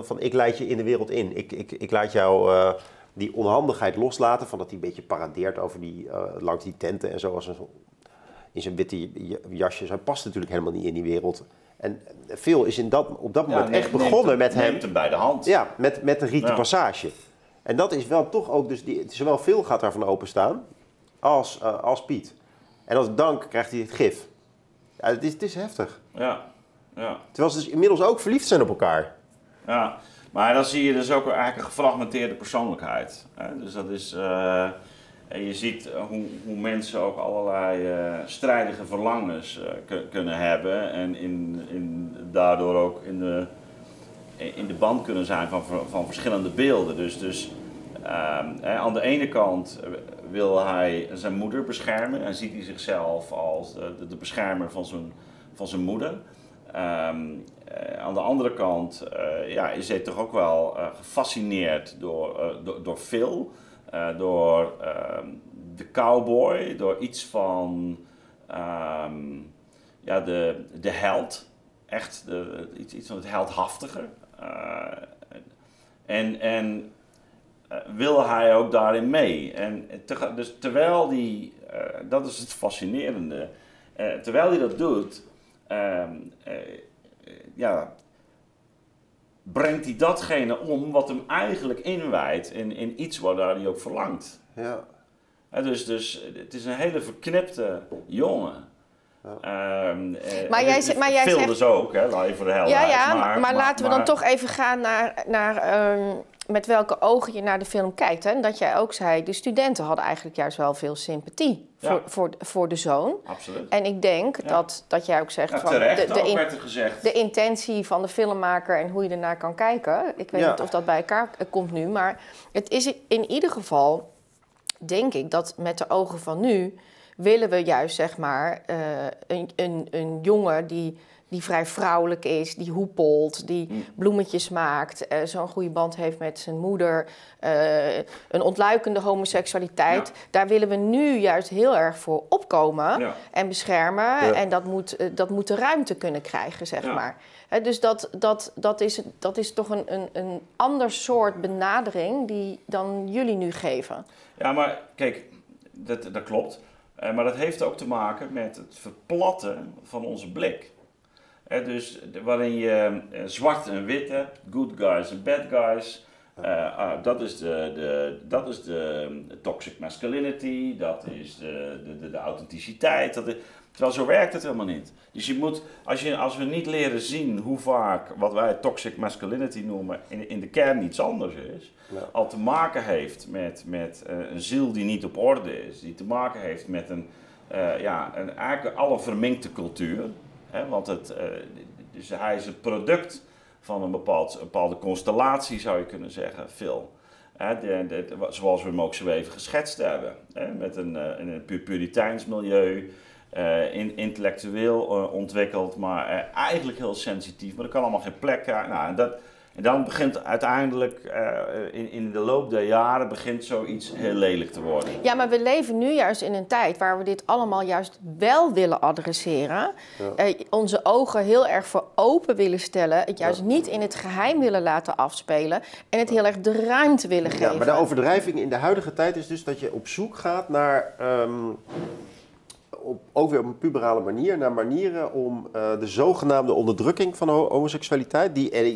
van, ik leid je in de wereld in. Ik, ik, ik laat jou die onhandigheid loslaten, van dat hij een beetje paradeert over die, eh, langs die tenten en zo. Als een, in zijn witte j- jasjes. Hij past natuurlijk helemaal niet in die wereld. En Phil is in dat, op dat moment neemt- echt begonnen met hem. Neemt hem bij de hand. Ja, met, met een rieten Ja. passage. En dat is wel toch ook, dus die, zowel Phil gaat daarvan openstaan als, eh, als Piet. En als dank krijgt hij het gif. Ja, het, is, het is heftig. ja. ja. Terwijl ze dus inmiddels ook verliefd zijn op elkaar. Ja, maar dan zie je dus ook eigenlijk een gefragmenteerde persoonlijkheid. Hè? Dus dat is. eh, en je ziet eh, hoe, hoe mensen ook allerlei eh, strijdige verlangens ku- kunnen hebben. En in, in, daardoor ook in de, in de band kunnen zijn van, van verschillende beelden. Dus, dus ehm, aan de ene kant wil hij zijn moeder beschermen en ziet hij zichzelf als de, de beschermer van zijn, van zijn moeder. Ehm, eh, aan de andere kant eh, ja, is hij toch ook wel eh, gefascineerd door, door, door Phil, door ehm, de cowboy, door iets van ehm, ja, de, de held. Echt de, iets, iets van het heldhaftige. En en wil hij ook daarin mee. En dus terwijl die, dat is het fascinerende, terwijl hij dat doet, ja, brengt hij datgene om wat hem eigenlijk inwijdt in, in iets waar daar hij ook verlangt. Ja. Dus, dus het is een hele verknipte jongen. Ehm, eh, Maar jij maar jij zegt- dus ook, hè, laat je voor de Ja, helderheid. ja, maar, maar laten we dan maar- toch even gaan naar, naar ehm, met welke ogen je naar de film kijkt. Hè? Dat jij ook zei, de studenten hadden eigenlijk juist wel veel sympathie Ja. voor, voor, voor de zoon. Absoluut. En ik denk Ja. dat, dat jij ook zegt Ja, van terecht de, de, ook in- werd er gezegd. de intentie van de filmmaker en hoe je ernaar kan kijken. Ik weet niet of dat bij elkaar eh, komt nu, maar het is in ieder geval, denk ik, dat met de ogen van nu willen we juist zeg maar eh, een, een, een jongen die, die vrij vrouwelijk is, die hoepelt, die Mm. bloemetjes maakt, eh, zo'n goede band heeft met zijn moeder, eh, een ontluikende homoseksualiteit. Daar willen we nu juist heel erg voor opkomen Ja. en beschermen. Ja. En dat moet, eh, dat moet de ruimte kunnen krijgen, zeg maar. Hè, dus dat, dat, dat, is, dat is toch een, een, een ander soort benadering die dan jullie nu geven. Ja, maar kijk, dat, dat klopt. Maar dat heeft ook te maken met het verplatten van onze blik. Dus waarin je eh, zwart en wit hebt, good guys en bad guys. Eh, ah, dat is, de, de, dat is de, toxic masculinity, dat is de, de, de, de authenticiteit. Dat is, terwijl zo werkt het helemaal niet. Dus je moet, als, je, als we niet leren zien hoe vaak wat wij toxic masculinity noemen, in, in de kern iets anders is, Ja. al te maken heeft met, met eh, een ziel die niet op orde is, die te maken heeft met een, eh, ja, een eigenlijk alle verminkte cultuur. Want het, eh, dus hij is het product van een, bepaald, een bepaalde constellatie, zou je kunnen zeggen, Phil. Hè, de, zoals we hem ook zo even geschetst hebben. Met een, eh, een pu- puriteins milieu, eh, in, intellectueel ontwikkeld, maar eigenlijk heel sensitief. Maar er kan allemaal geen plek. Nou, dat, en dan begint uiteindelijk, eh, in, in de loop der jaren, begint zoiets heel lelijk te worden. Ja, maar we leven nu juist in een tijd waar we dit allemaal juist wel willen adresseren. Eh, onze ogen heel erg voor open willen stellen. Het juist niet in het geheim willen laten afspelen. En het heel erg de ruimte willen geven. Ja, maar de overdrijving in de huidige tijd is dus dat je op zoek gaat naar, ehm, op, ook weer op een puberale manier, naar manieren om eh, de zogenaamde onderdrukking van ho- homoseksualiteit, die, er-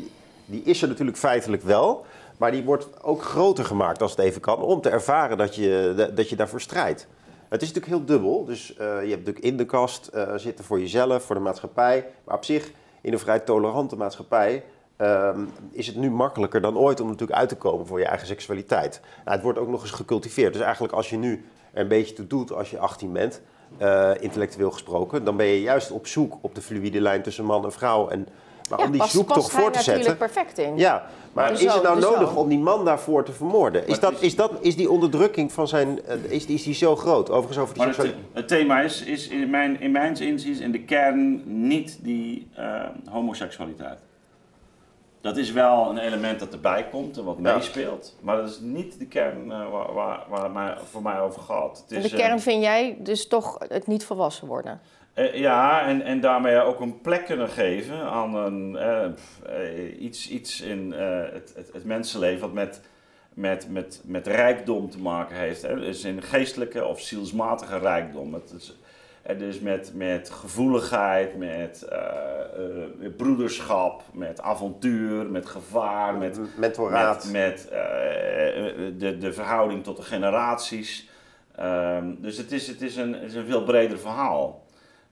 die is er natuurlijk feitelijk wel, maar die wordt ook groter gemaakt als het even kan, om te ervaren dat je, dat je daarvoor strijdt. Het is natuurlijk heel dubbel, dus eh, je hebt natuurlijk in de kast eh, zitten voor jezelf, voor de maatschappij, maar op zich in een vrij tolerante maatschappij ehm, is het nu makkelijker dan ooit om natuurlijk uit te komen voor je eigen seksualiteit. Nou, het wordt ook nog eens gecultiveerd. Dus eigenlijk als je nu er een beetje toe doet als je 18 bent, eh, intellectueel gesproken, dan ben je juist op zoek op de fluïde lijn tussen man en vrouw. En, maar Ja, om die zoektocht past hij voor te natuurlijk zetten. perfect in. Ja, maar De is het nou nodig zoon. om die man daarvoor te vermoorden? Is, dat, is- is, dat, is die onderdrukking van zijn. eh, is, die- is die zo groot? Overigens over die Maar het, thema is, is in, mijn, in mijn inziens in de kern niet die eh, homoseksualiteit. Dat is wel een element dat erbij komt en wat Ja. meespeelt. Maar dat is niet de kern eh, waar, waar, waar het mij, voor mij over gaat. Het En is, de kern vind jij dus toch het niet volwassen worden. Eh, ja, en, en daarmee ook een plek kunnen geven aan een, eh, eh, iets, iets in het, het, het mensenleven wat met, met, met, met rijkdom te maken heeft. Hè? Dus in geestelijke of zielsmatige rijkdom. Het is, dus met, met gevoeligheid, met broederschap, met avontuur, met gevaar, met, Mentoraat. met, met eh, de, de verhouding tot de generaties. Ehm, dus het is, het, is een, het is een veel breder verhaal.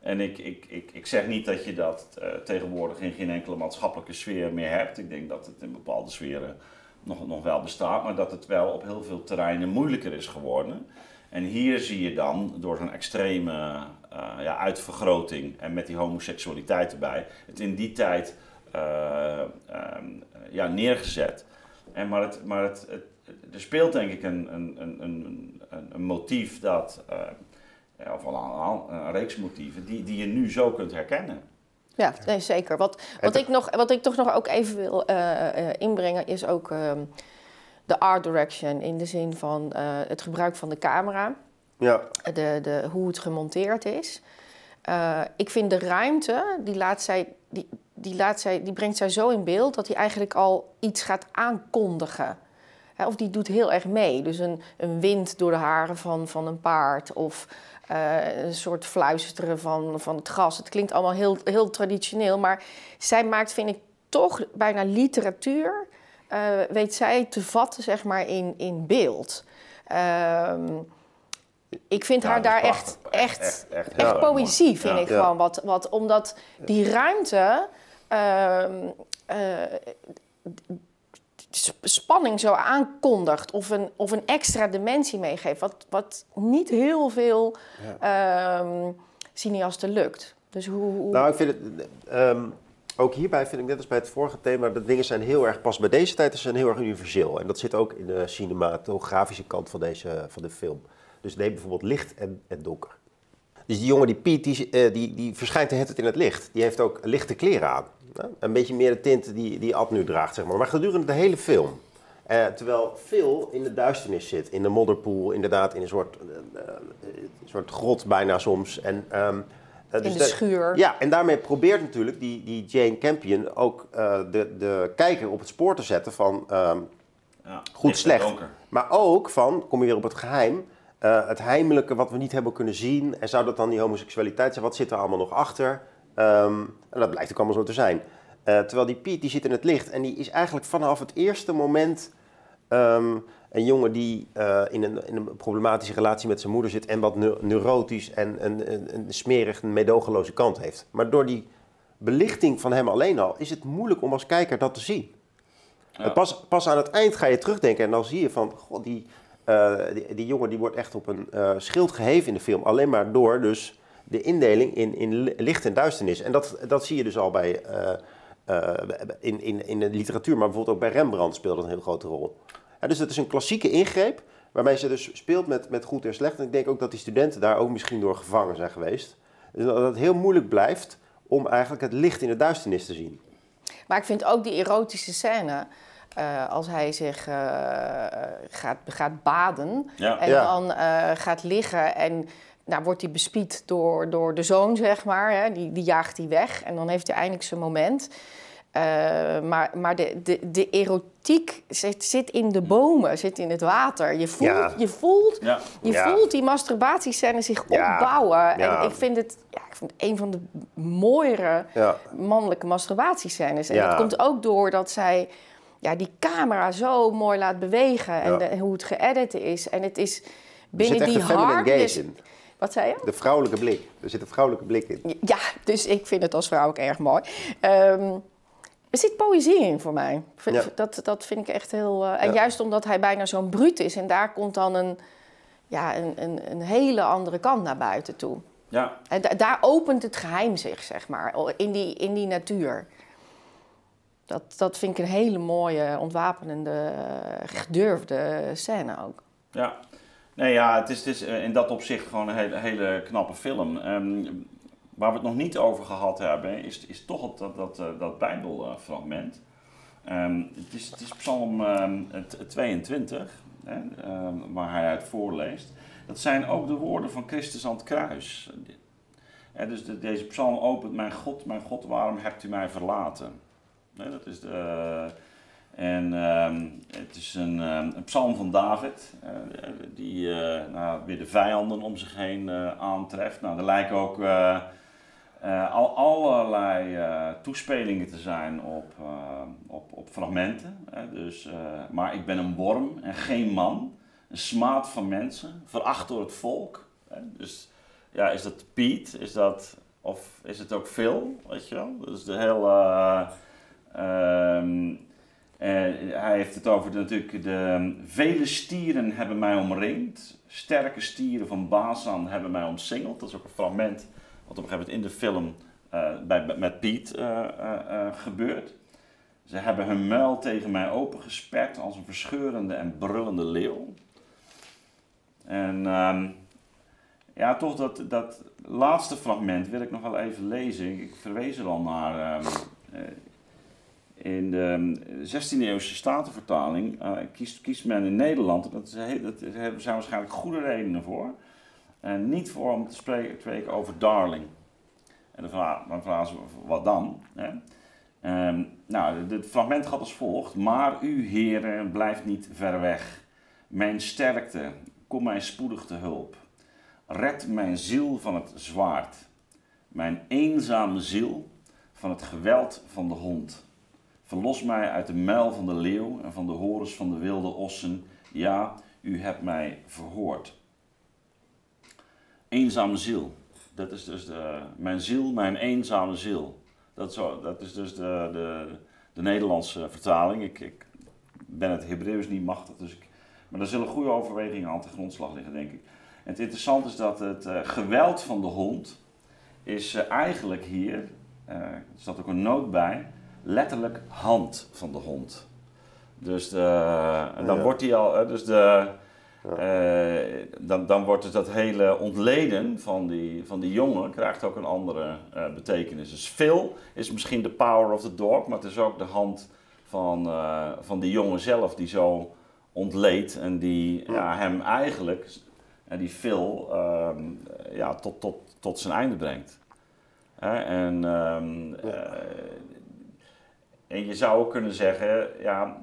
En ik, ik, ik, ik zeg niet dat je dat eh, tegenwoordig in geen enkele maatschappelijke sfeer meer hebt. Ik denk dat het in bepaalde sferen nog, nog wel bestaat, maar dat het wel op heel veel terreinen moeilijker is geworden. En hier zie je dan door zo'n extreme eh, ja, uitvergroting en met die homoseksualiteit erbij, het in die tijd eh, ehm, ja, neergezet. En maar het, maar het, het, er speelt denk ik een, een, een, een, een motief dat, of een, een, een reeks motieven, die, die je nu zo kunt herkennen. Ja, nee, zeker. Wat, wat, ik nog, wat ik toch nog ook even wil eh, eh, inbrengen is ook ehm, de art direction in de zin van eh, het gebruik van de camera, Ja, de, de, hoe het gemonteerd is. Eh, ik vind de ruimte, die, laat zij, die, die, laat zij, die brengt zij zo in beeld dat hij eigenlijk al iets gaat aankondigen. Hè, of die doet heel erg mee. Dus een, een wind door de haren van, van een paard of eh, een soort fluisteren van, van het gras. Het klinkt allemaal heel, heel traditioneel, maar zij maakt, vind ik, toch bijna literatuur. eh, weet zij te vatten, zeg maar, in, in beeld. Ehm, ik vind Ja, haar daar echt, echt, echt, poëzie, vind Ja. ik Ja. gewoon. Wat, wat, omdat die ruimte ehm, eh, spanning zo aankondigt of een, of een extra dimensie meegeeft. Wat, wat niet heel veel ehm, cineasten lukt. Dus hoe... hoe- nou ik vind het, ehm, ook hierbij vind ik net als bij het vorige thema, dat dingen zijn heel erg, pas bij deze tijd zijn heel erg universeel. En dat zit ook in de cinematografische kant van, deze, van de film. Dus nee, bijvoorbeeld licht en, en donker. Dus die jongen, die Piet, die, eh, die, die verschijnt de hele tijd in het licht. Die heeft ook lichte kleren aan. hè? Een beetje meer de tint die, die Ad nu draagt, zeg maar. Maar gedurende de hele film. Eh, terwijl veel in de duisternis zit. In de modderpoel, inderdaad, in een soort, eh, een soort grot bijna soms. En, ehm, eh, in dus de de- schuur. ja, en daarmee probeert natuurlijk die, die Jane Campion ook eh, de, de kijker op het spoor te zetten van ehm, Ja, goed slecht. Maar ook van, kom je weer op het geheim, eh, het heimelijke wat we niet hebben kunnen zien. En zou dat dan die homoseksualiteit zijn? Wat zit er allemaal nog achter? Ehm, en dat blijkt ook allemaal zo te zijn. Eh, terwijl die Piet, die zit in het licht en die is eigenlijk vanaf het eerste moment ehm, een jongen die eh, in, een, in een problematische relatie met zijn moeder zit en wat neu- neurotisch en een, een, een smerig, een meedogenloze kant heeft. Maar door die belichting van hem alleen al is het moeilijk om als kijker dat te zien. Ja. Pas, pas aan het eind ga je terugdenken en dan zie je van, god, die, eh, die, jongen die wordt echt op een eh, schild geheven in de film. Alleen maar door dus de indeling in, in li- licht en duisternis. En dat, dat zie je dus al bij, eh, in, in, in de literatuur, maar bijvoorbeeld ook bij Rembrandt speelt dat een heel grote rol. Ja, dus het is een klassieke ingreep waarmee ze dus speelt met, met goed en slecht. En ik denk ook dat die studenten daar ook misschien door gevangen zijn geweest. Dus dat het heel moeilijk blijft om eigenlijk het licht in de duisternis te zien. Maar ik vind ook die erotische scène, eh, als hij zich eh, gaat, gaat baden Ja. en Ja. dan eh, gaat liggen en nou, wordt hij bespied door, door de zoon, zeg maar. Hè? Die, die jaagt hij weg en dan heeft hij eindelijk zijn moment. Eh, maar maar de, de, de erotiek zit, zit in de bomen, zit in het water. Je voelt, Ja. je voelt, Ja. je Ja. voelt die masturbatiescène zich Ja. opbouwen. Ja. En ik vind het ja, ik vind het een van de mooiere Ja. mannelijke masturbatiescènes. En Ja. dat komt ook door dat zij ja, die camera zo mooi laat bewegen en Ja. de- hoe het geëdit is. En het is Er binnen zit echt die hardness... in. Wat zei je? De vrouwelijke blik. Er zit een vrouwelijke blik in. Ja, dus ik vind het als vrouw ook erg mooi. Ehm, er zit poëzie in voor mij. V- Ja. Dat, dat vind ik echt heel... eh, en Ja. juist omdat hij bijna zo'n bruut is. En daar komt dan een, ja, een, een, een hele andere kant naar buiten toe. Ja. En da- daar opent het geheim zich, zeg maar, in die, in die natuur. Dat, dat vind ik een hele mooie, ontwapenende, eh, gedurfde scène ook. Ja. Nee, ja, het is, eh, in dat opzicht gewoon een hele, knappe film. Ehm, waar we het nog niet over gehad hebben, is, is toch dat, dat, eh, dat Bijbelfragment. Ehm, het, is, het Psalm ehm, het- 22, hè, ehm, waar hij uit voorleest. Dat zijn ook de woorden van Christus aan het kruis. Hè, dus de- deze psalm opent: Mijn God, mijn God, waarom hebt u mij verlaten? Dat is de. En ehm, het is een, ehm, een psalm van David, eh, die eh, nou, weer de vijanden om zich heen eh, aantreft. Nou, er lijken ook eh, eh, al, allerlei eh, toespelingen te zijn op, eh, op, op fragmenten. Dus, eh, maar ik ben een worm en geen man, een smaad van mensen, veracht door het volk. Dus ja, is dat Piet? Is dat, of is het ook Phil? Weet je wel? Is de hele... ehm, eh, hij heeft het over natuurlijk de vele stieren hebben mij omringd. Sterke stieren van Basan hebben mij omsingeld. Dat is ook een fragment wat op een gegeven moment in de film eh, bij, met Piet eh, gebeurt. Ze hebben hun muil tegen mij opengesperd als een verscheurende en brullende leeuw. En ehm, ja, toch dat, dat laatste fragment wil ik nog wel even lezen. Ik verwees er al naar. Eh, in de 16e eeuwse statenvertaling eh, kiest, kiest men in Nederland, dat, is, dat zijn waarschijnlijk goede redenen voor, en niet voor om te spreken, over darling. En dan vragen, vragen ze wat dan? Hè? Ehm, nou, het fragment gaat als volgt. Maar u, heren, blijft niet ver weg. Mijn sterkte, kom mij spoedig te hulp. Red mijn ziel van het zwaard. Mijn eenzame ziel van het geweld van de hond. Verlos mij uit de muil van de leeuw en van de horens van de wilde ossen. Ja, u hebt mij verhoord. Eenzame ziel. Dat is dus de, mijn ziel, mijn eenzame ziel. Dat, zo, dat is dus de, de, de Nederlandse vertaling. Ik, ik ben het Hebreeuws niet machtig, dus ik, maar daar zullen goede overwegingen aan te grondslag liggen, denk ik. En het interessante is dat het eh, geweld van de hond is eh, eigenlijk hier, eh, er staat ook een noot bij, letterlijk hand van de hond. Dus de, en dan Ja. wordt die al, eh, dus de, eh, dan, dan wordt het dat hele ontleden van die, van die jongen krijgt ook een andere eh, betekenis. Dus Phil is misschien de power of the dog, maar het is ook de hand van, eh, van die jongen zelf die zo ontleed en die ja, hem eigenlijk, en die Phil, ehm, ja, tot, tot, tot zijn einde brengt. Hè, en, eh, en je zou ook kunnen zeggen, ja,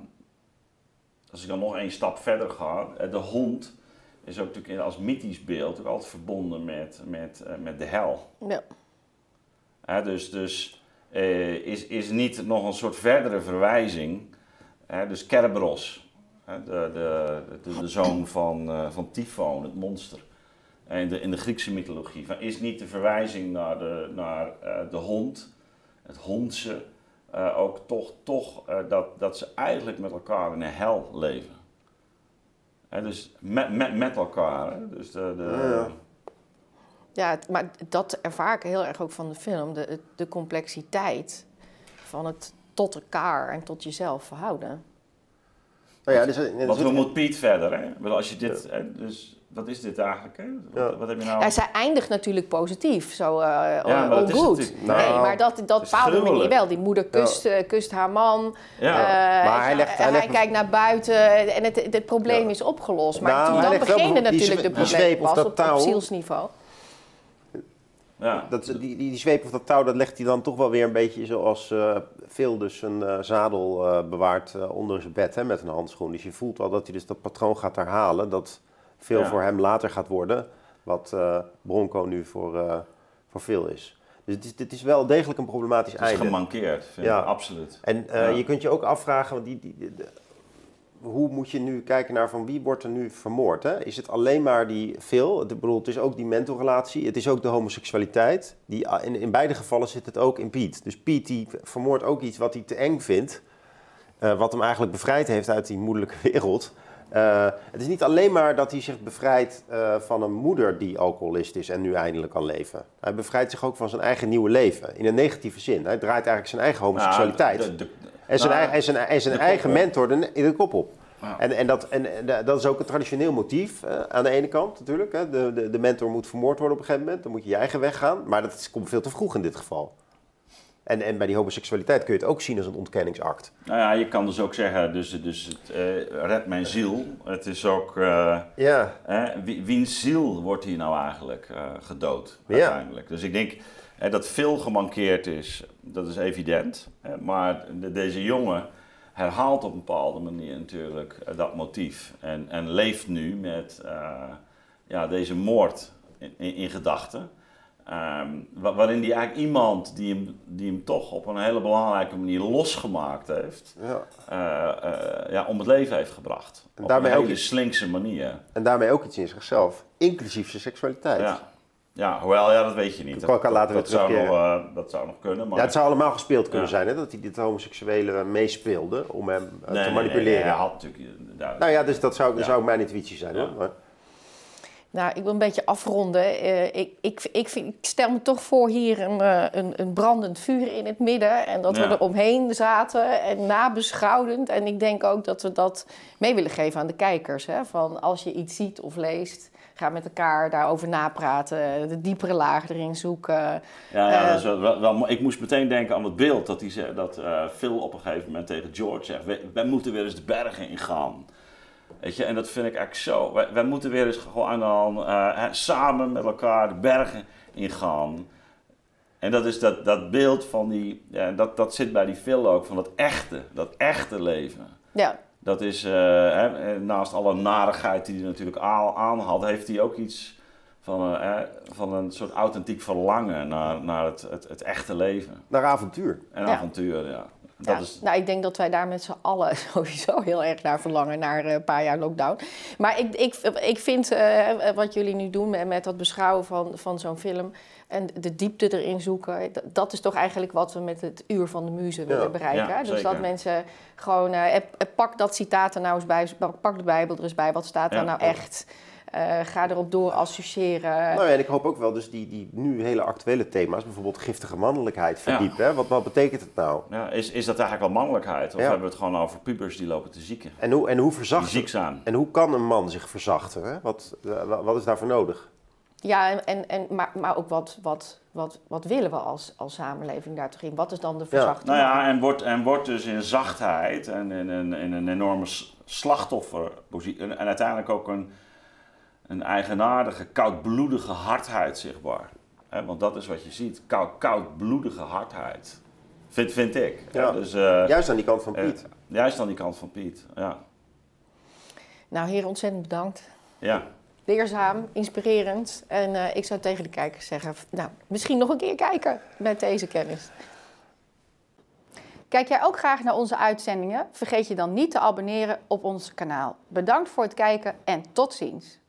als ik dan nog één stap verder ga, eh, de hond is ook natuurlijk als mythisch beeld ook altijd verbonden met, met, eh, met de hel. Ja. Dus dus eh, is, is niet nog een soort verdere verwijzing. Hè, dus Kerberos, hè, de, de, de, de zoon van, eh, van Tyfoon, het monster. In de, in de Griekse mythologie. Van, is niet de verwijzing naar de, naar, eh, de hond, het hondse, eh, ook toch, toch eh, dat, dat ze eigenlijk met elkaar in een hel leven. Hè, dus met, met, met elkaar. Hè? Dus de, de, Ja, ja. Maar dat ervaar ik heel erg ook van de film. De, de complexiteit van het tot elkaar en tot jezelf verhouden. Nou ja, dus, er Want zit- hoe moet Piet verder? Hè? Als je dit, hè, dus wat is dit eigenlijk? Hè? Wat, Ja. wat heb je nou? Ja, zij eindigt natuurlijk positief, zo eh maar all dat is good. natuurlijk- Nou, nee, maar dat, dat bepaalde manier wel. Die moeder kust, eh, kust haar man. ja. Eh, Maar hij legt- hij hij legt- kijkt naar buiten en het, het probleem Ja. is opgelost. Maar Nou, toen, hij dan beginnen natuurlijk de problemen zweep of pas dat op, op zielsniveau. ja. dat, die, die, die zweep of dat touw, dat legt hij dan toch wel weer een beetje zoals eh Phil dus een eh, zadel eh, bewaart eh, onder zijn bed hè, met een handschoen. Dus je voelt al dat hij dus dat patroon gaat herhalen. Dat veel Ja. voor hem later gaat worden, wat eh, Bronco nu voor, eh, voor Phil is. Dus het is, dit is wel degelijk een problematisch Het is einde. gemankeerd, vind Ja. ik, absoluut. En eh, Ja. je kunt je ook afvragen, want die, die, hoe moet je nu kijken naar van wie wordt er nu vermoord? Hè? Is het alleen maar die Phil? Ik bedoel, het is ook die mentorrelatie, het is ook de homoseksualiteit. Die, in, in beide gevallen zit het ook in Piet. Dus Piet die vermoordt ook iets wat hij te eng vindt, wat hem eigenlijk bevrijd heeft uit die moeilijke [LAUGHS] wereld. Eh, het is niet alleen maar dat hij zich bevrijdt eh, van een moeder die alcoholist is en nu eindelijk kan leven. Hij bevrijdt zich ook van zijn eigen nieuwe leven, in een negatieve zin. Hij draait eigenlijk zijn eigen homoseksualiteit. Nou, de- de- En zijn, nou, eigen, en zijn, en zijn de kop eigen op. mentor de, de kop op. En, en, dat, en, en dat is ook een traditioneel motief eh, aan de ene kant natuurlijk. Hè. De, de, de mentor moet vermoord worden op een gegeven moment. Dan moet je je eigen weg gaan. Maar dat komt veel te vroeg in dit geval. En, en bij die homoseksualiteit kun je het ook zien als een ontkenningsact. Nou ja, je kan dus ook zeggen, dus, dus het eh, redt mijn ziel. Het is ook, eh, Ja, wie, wiens ziel wordt hier nou eigenlijk eh, gedood Ja. uiteindelijk? Dus ik denk dat veel gemankeerd is, dat is evident. Maar de- deze jongen herhaalt op een bepaalde manier natuurlijk eh, dat motief. En, en leeft nu met ja, deze moord in, in, in gedachten. Wa- waarin die eigenlijk iemand die hem, die hem toch op een hele belangrijke manier losgemaakt heeft, Ja. eh, eh, ja, om het leven heeft gebracht. En op daarmee een ook hele iets- slinkse manier. En daarmee ook iets in zichzelf, inclusief zijn seksualiteit. Ja. ja, hoewel, ja, dat weet je niet. Dat kan later weer dat, zou nog, eh, dat zou nog kunnen. Maar Ja, het zou allemaal gespeeld kunnen Ja. zijn, hè? dat hij dit homoseksuele meespeelde om hem Nee, te manipuleren. Nee, nee, hij had natuurlijk... Nou ja, dus dat zou, dat Ja. zou ook mijn intuïtie zijn. Hoor. Maar, Nou, ik wil een beetje afronden. Eh, ik, ik, ik, vind, ik stel me toch voor hier een, eh, een, een brandend vuur in het midden. En dat Ja. we er omheen zaten en nabeschouwend. En ik denk ook dat we dat mee willen geven aan de kijkers. Hè? Van als je iets ziet of leest, ga met elkaar daarover napraten. De diepere lagen erin zoeken. Ja, ja Eh, dat is wel, ik moest meteen denken aan het beeld dat, zei, dat Phil op een gegeven moment tegen George zegt: wij, wij moeten weer eens de bergen ingaan. Weet je, en dat vind ik eigenlijk zo. Wij, wij moeten weer eens gewoon dan eh, hè, samen met elkaar de bergen ingaan. En dat is dat, dat beeld van die, ja, dat, dat zit bij die Phil ook, van dat echte, dat echte leven. Ja, Dat is, eh, hè, eh, naast alle narigheid die hij natuurlijk aan, aan had, heeft hij ook iets van, eh, hè, van een soort authentiek verlangen naar, naar het, het, het echte leven. naar avontuur. En Ja. avontuur, ja. Dat ja. is, Nou, ik denk dat wij daar met z'n allen [LAUGHS] sowieso heel erg naar verlangen, naar eh, een paar jaar lockdown. Maar ik, ik, ik vind eh, wat jullie nu doen met, met dat beschouwen van, van zo'n film en de diepte erin zoeken, dat, is toch eigenlijk wat we met het uur van de muze willen bereiken. ja, dus zeker. dat mensen gewoon, eh, eh, pak dat citaat er nou eens bij, pak de Bijbel er eens bij, wat staat daar nou echt? Eh, ga erop door associëren. Nou ja, en ik hoop ook wel dus die, die nu hele actuele thema's, bijvoorbeeld giftige mannelijkheid, verdiepen. hè. Wat, wat betekent het nou? ja, is, is dat eigenlijk wel mannelijkheid? Of Ja. hebben we het gewoon over pubers die lopen te zieken? En hoe, en hoe verzachten? ziek zijn. En hoe kan een man zich verzachten? Hè? Wat, wa- wat is daarvoor nodig? Ja, en, en, en, maar, maar ook wat, wat, wat, wat willen we als, als samenleving daar toch in? Wat is dan de verzachte Nou man? ja, en wordt, en wordt dus in zachtheid en in, in, in een enorme slachtofferpositie en, en uiteindelijk ook een, een eigenaardige, koudbloedige hardheid zichtbaar. Hè, want dat is wat je ziet, koud, koudbloedige hardheid. Vind, vind ik. Ja. Dus, eh, Juist aan die kant van eh, Piet. juist aan die kant van Piet, ja. Nou, heren, ontzettend bedankt. ja. Leerzaam, inspirerend. En eh, ik zou tegen de kijkers zeggen, nou, misschien nog een keer kijken met deze kennis. Kijk jij ook graag naar onze uitzendingen? Vergeet je dan niet te abonneren op ons kanaal. Bedankt voor het kijken en tot ziens.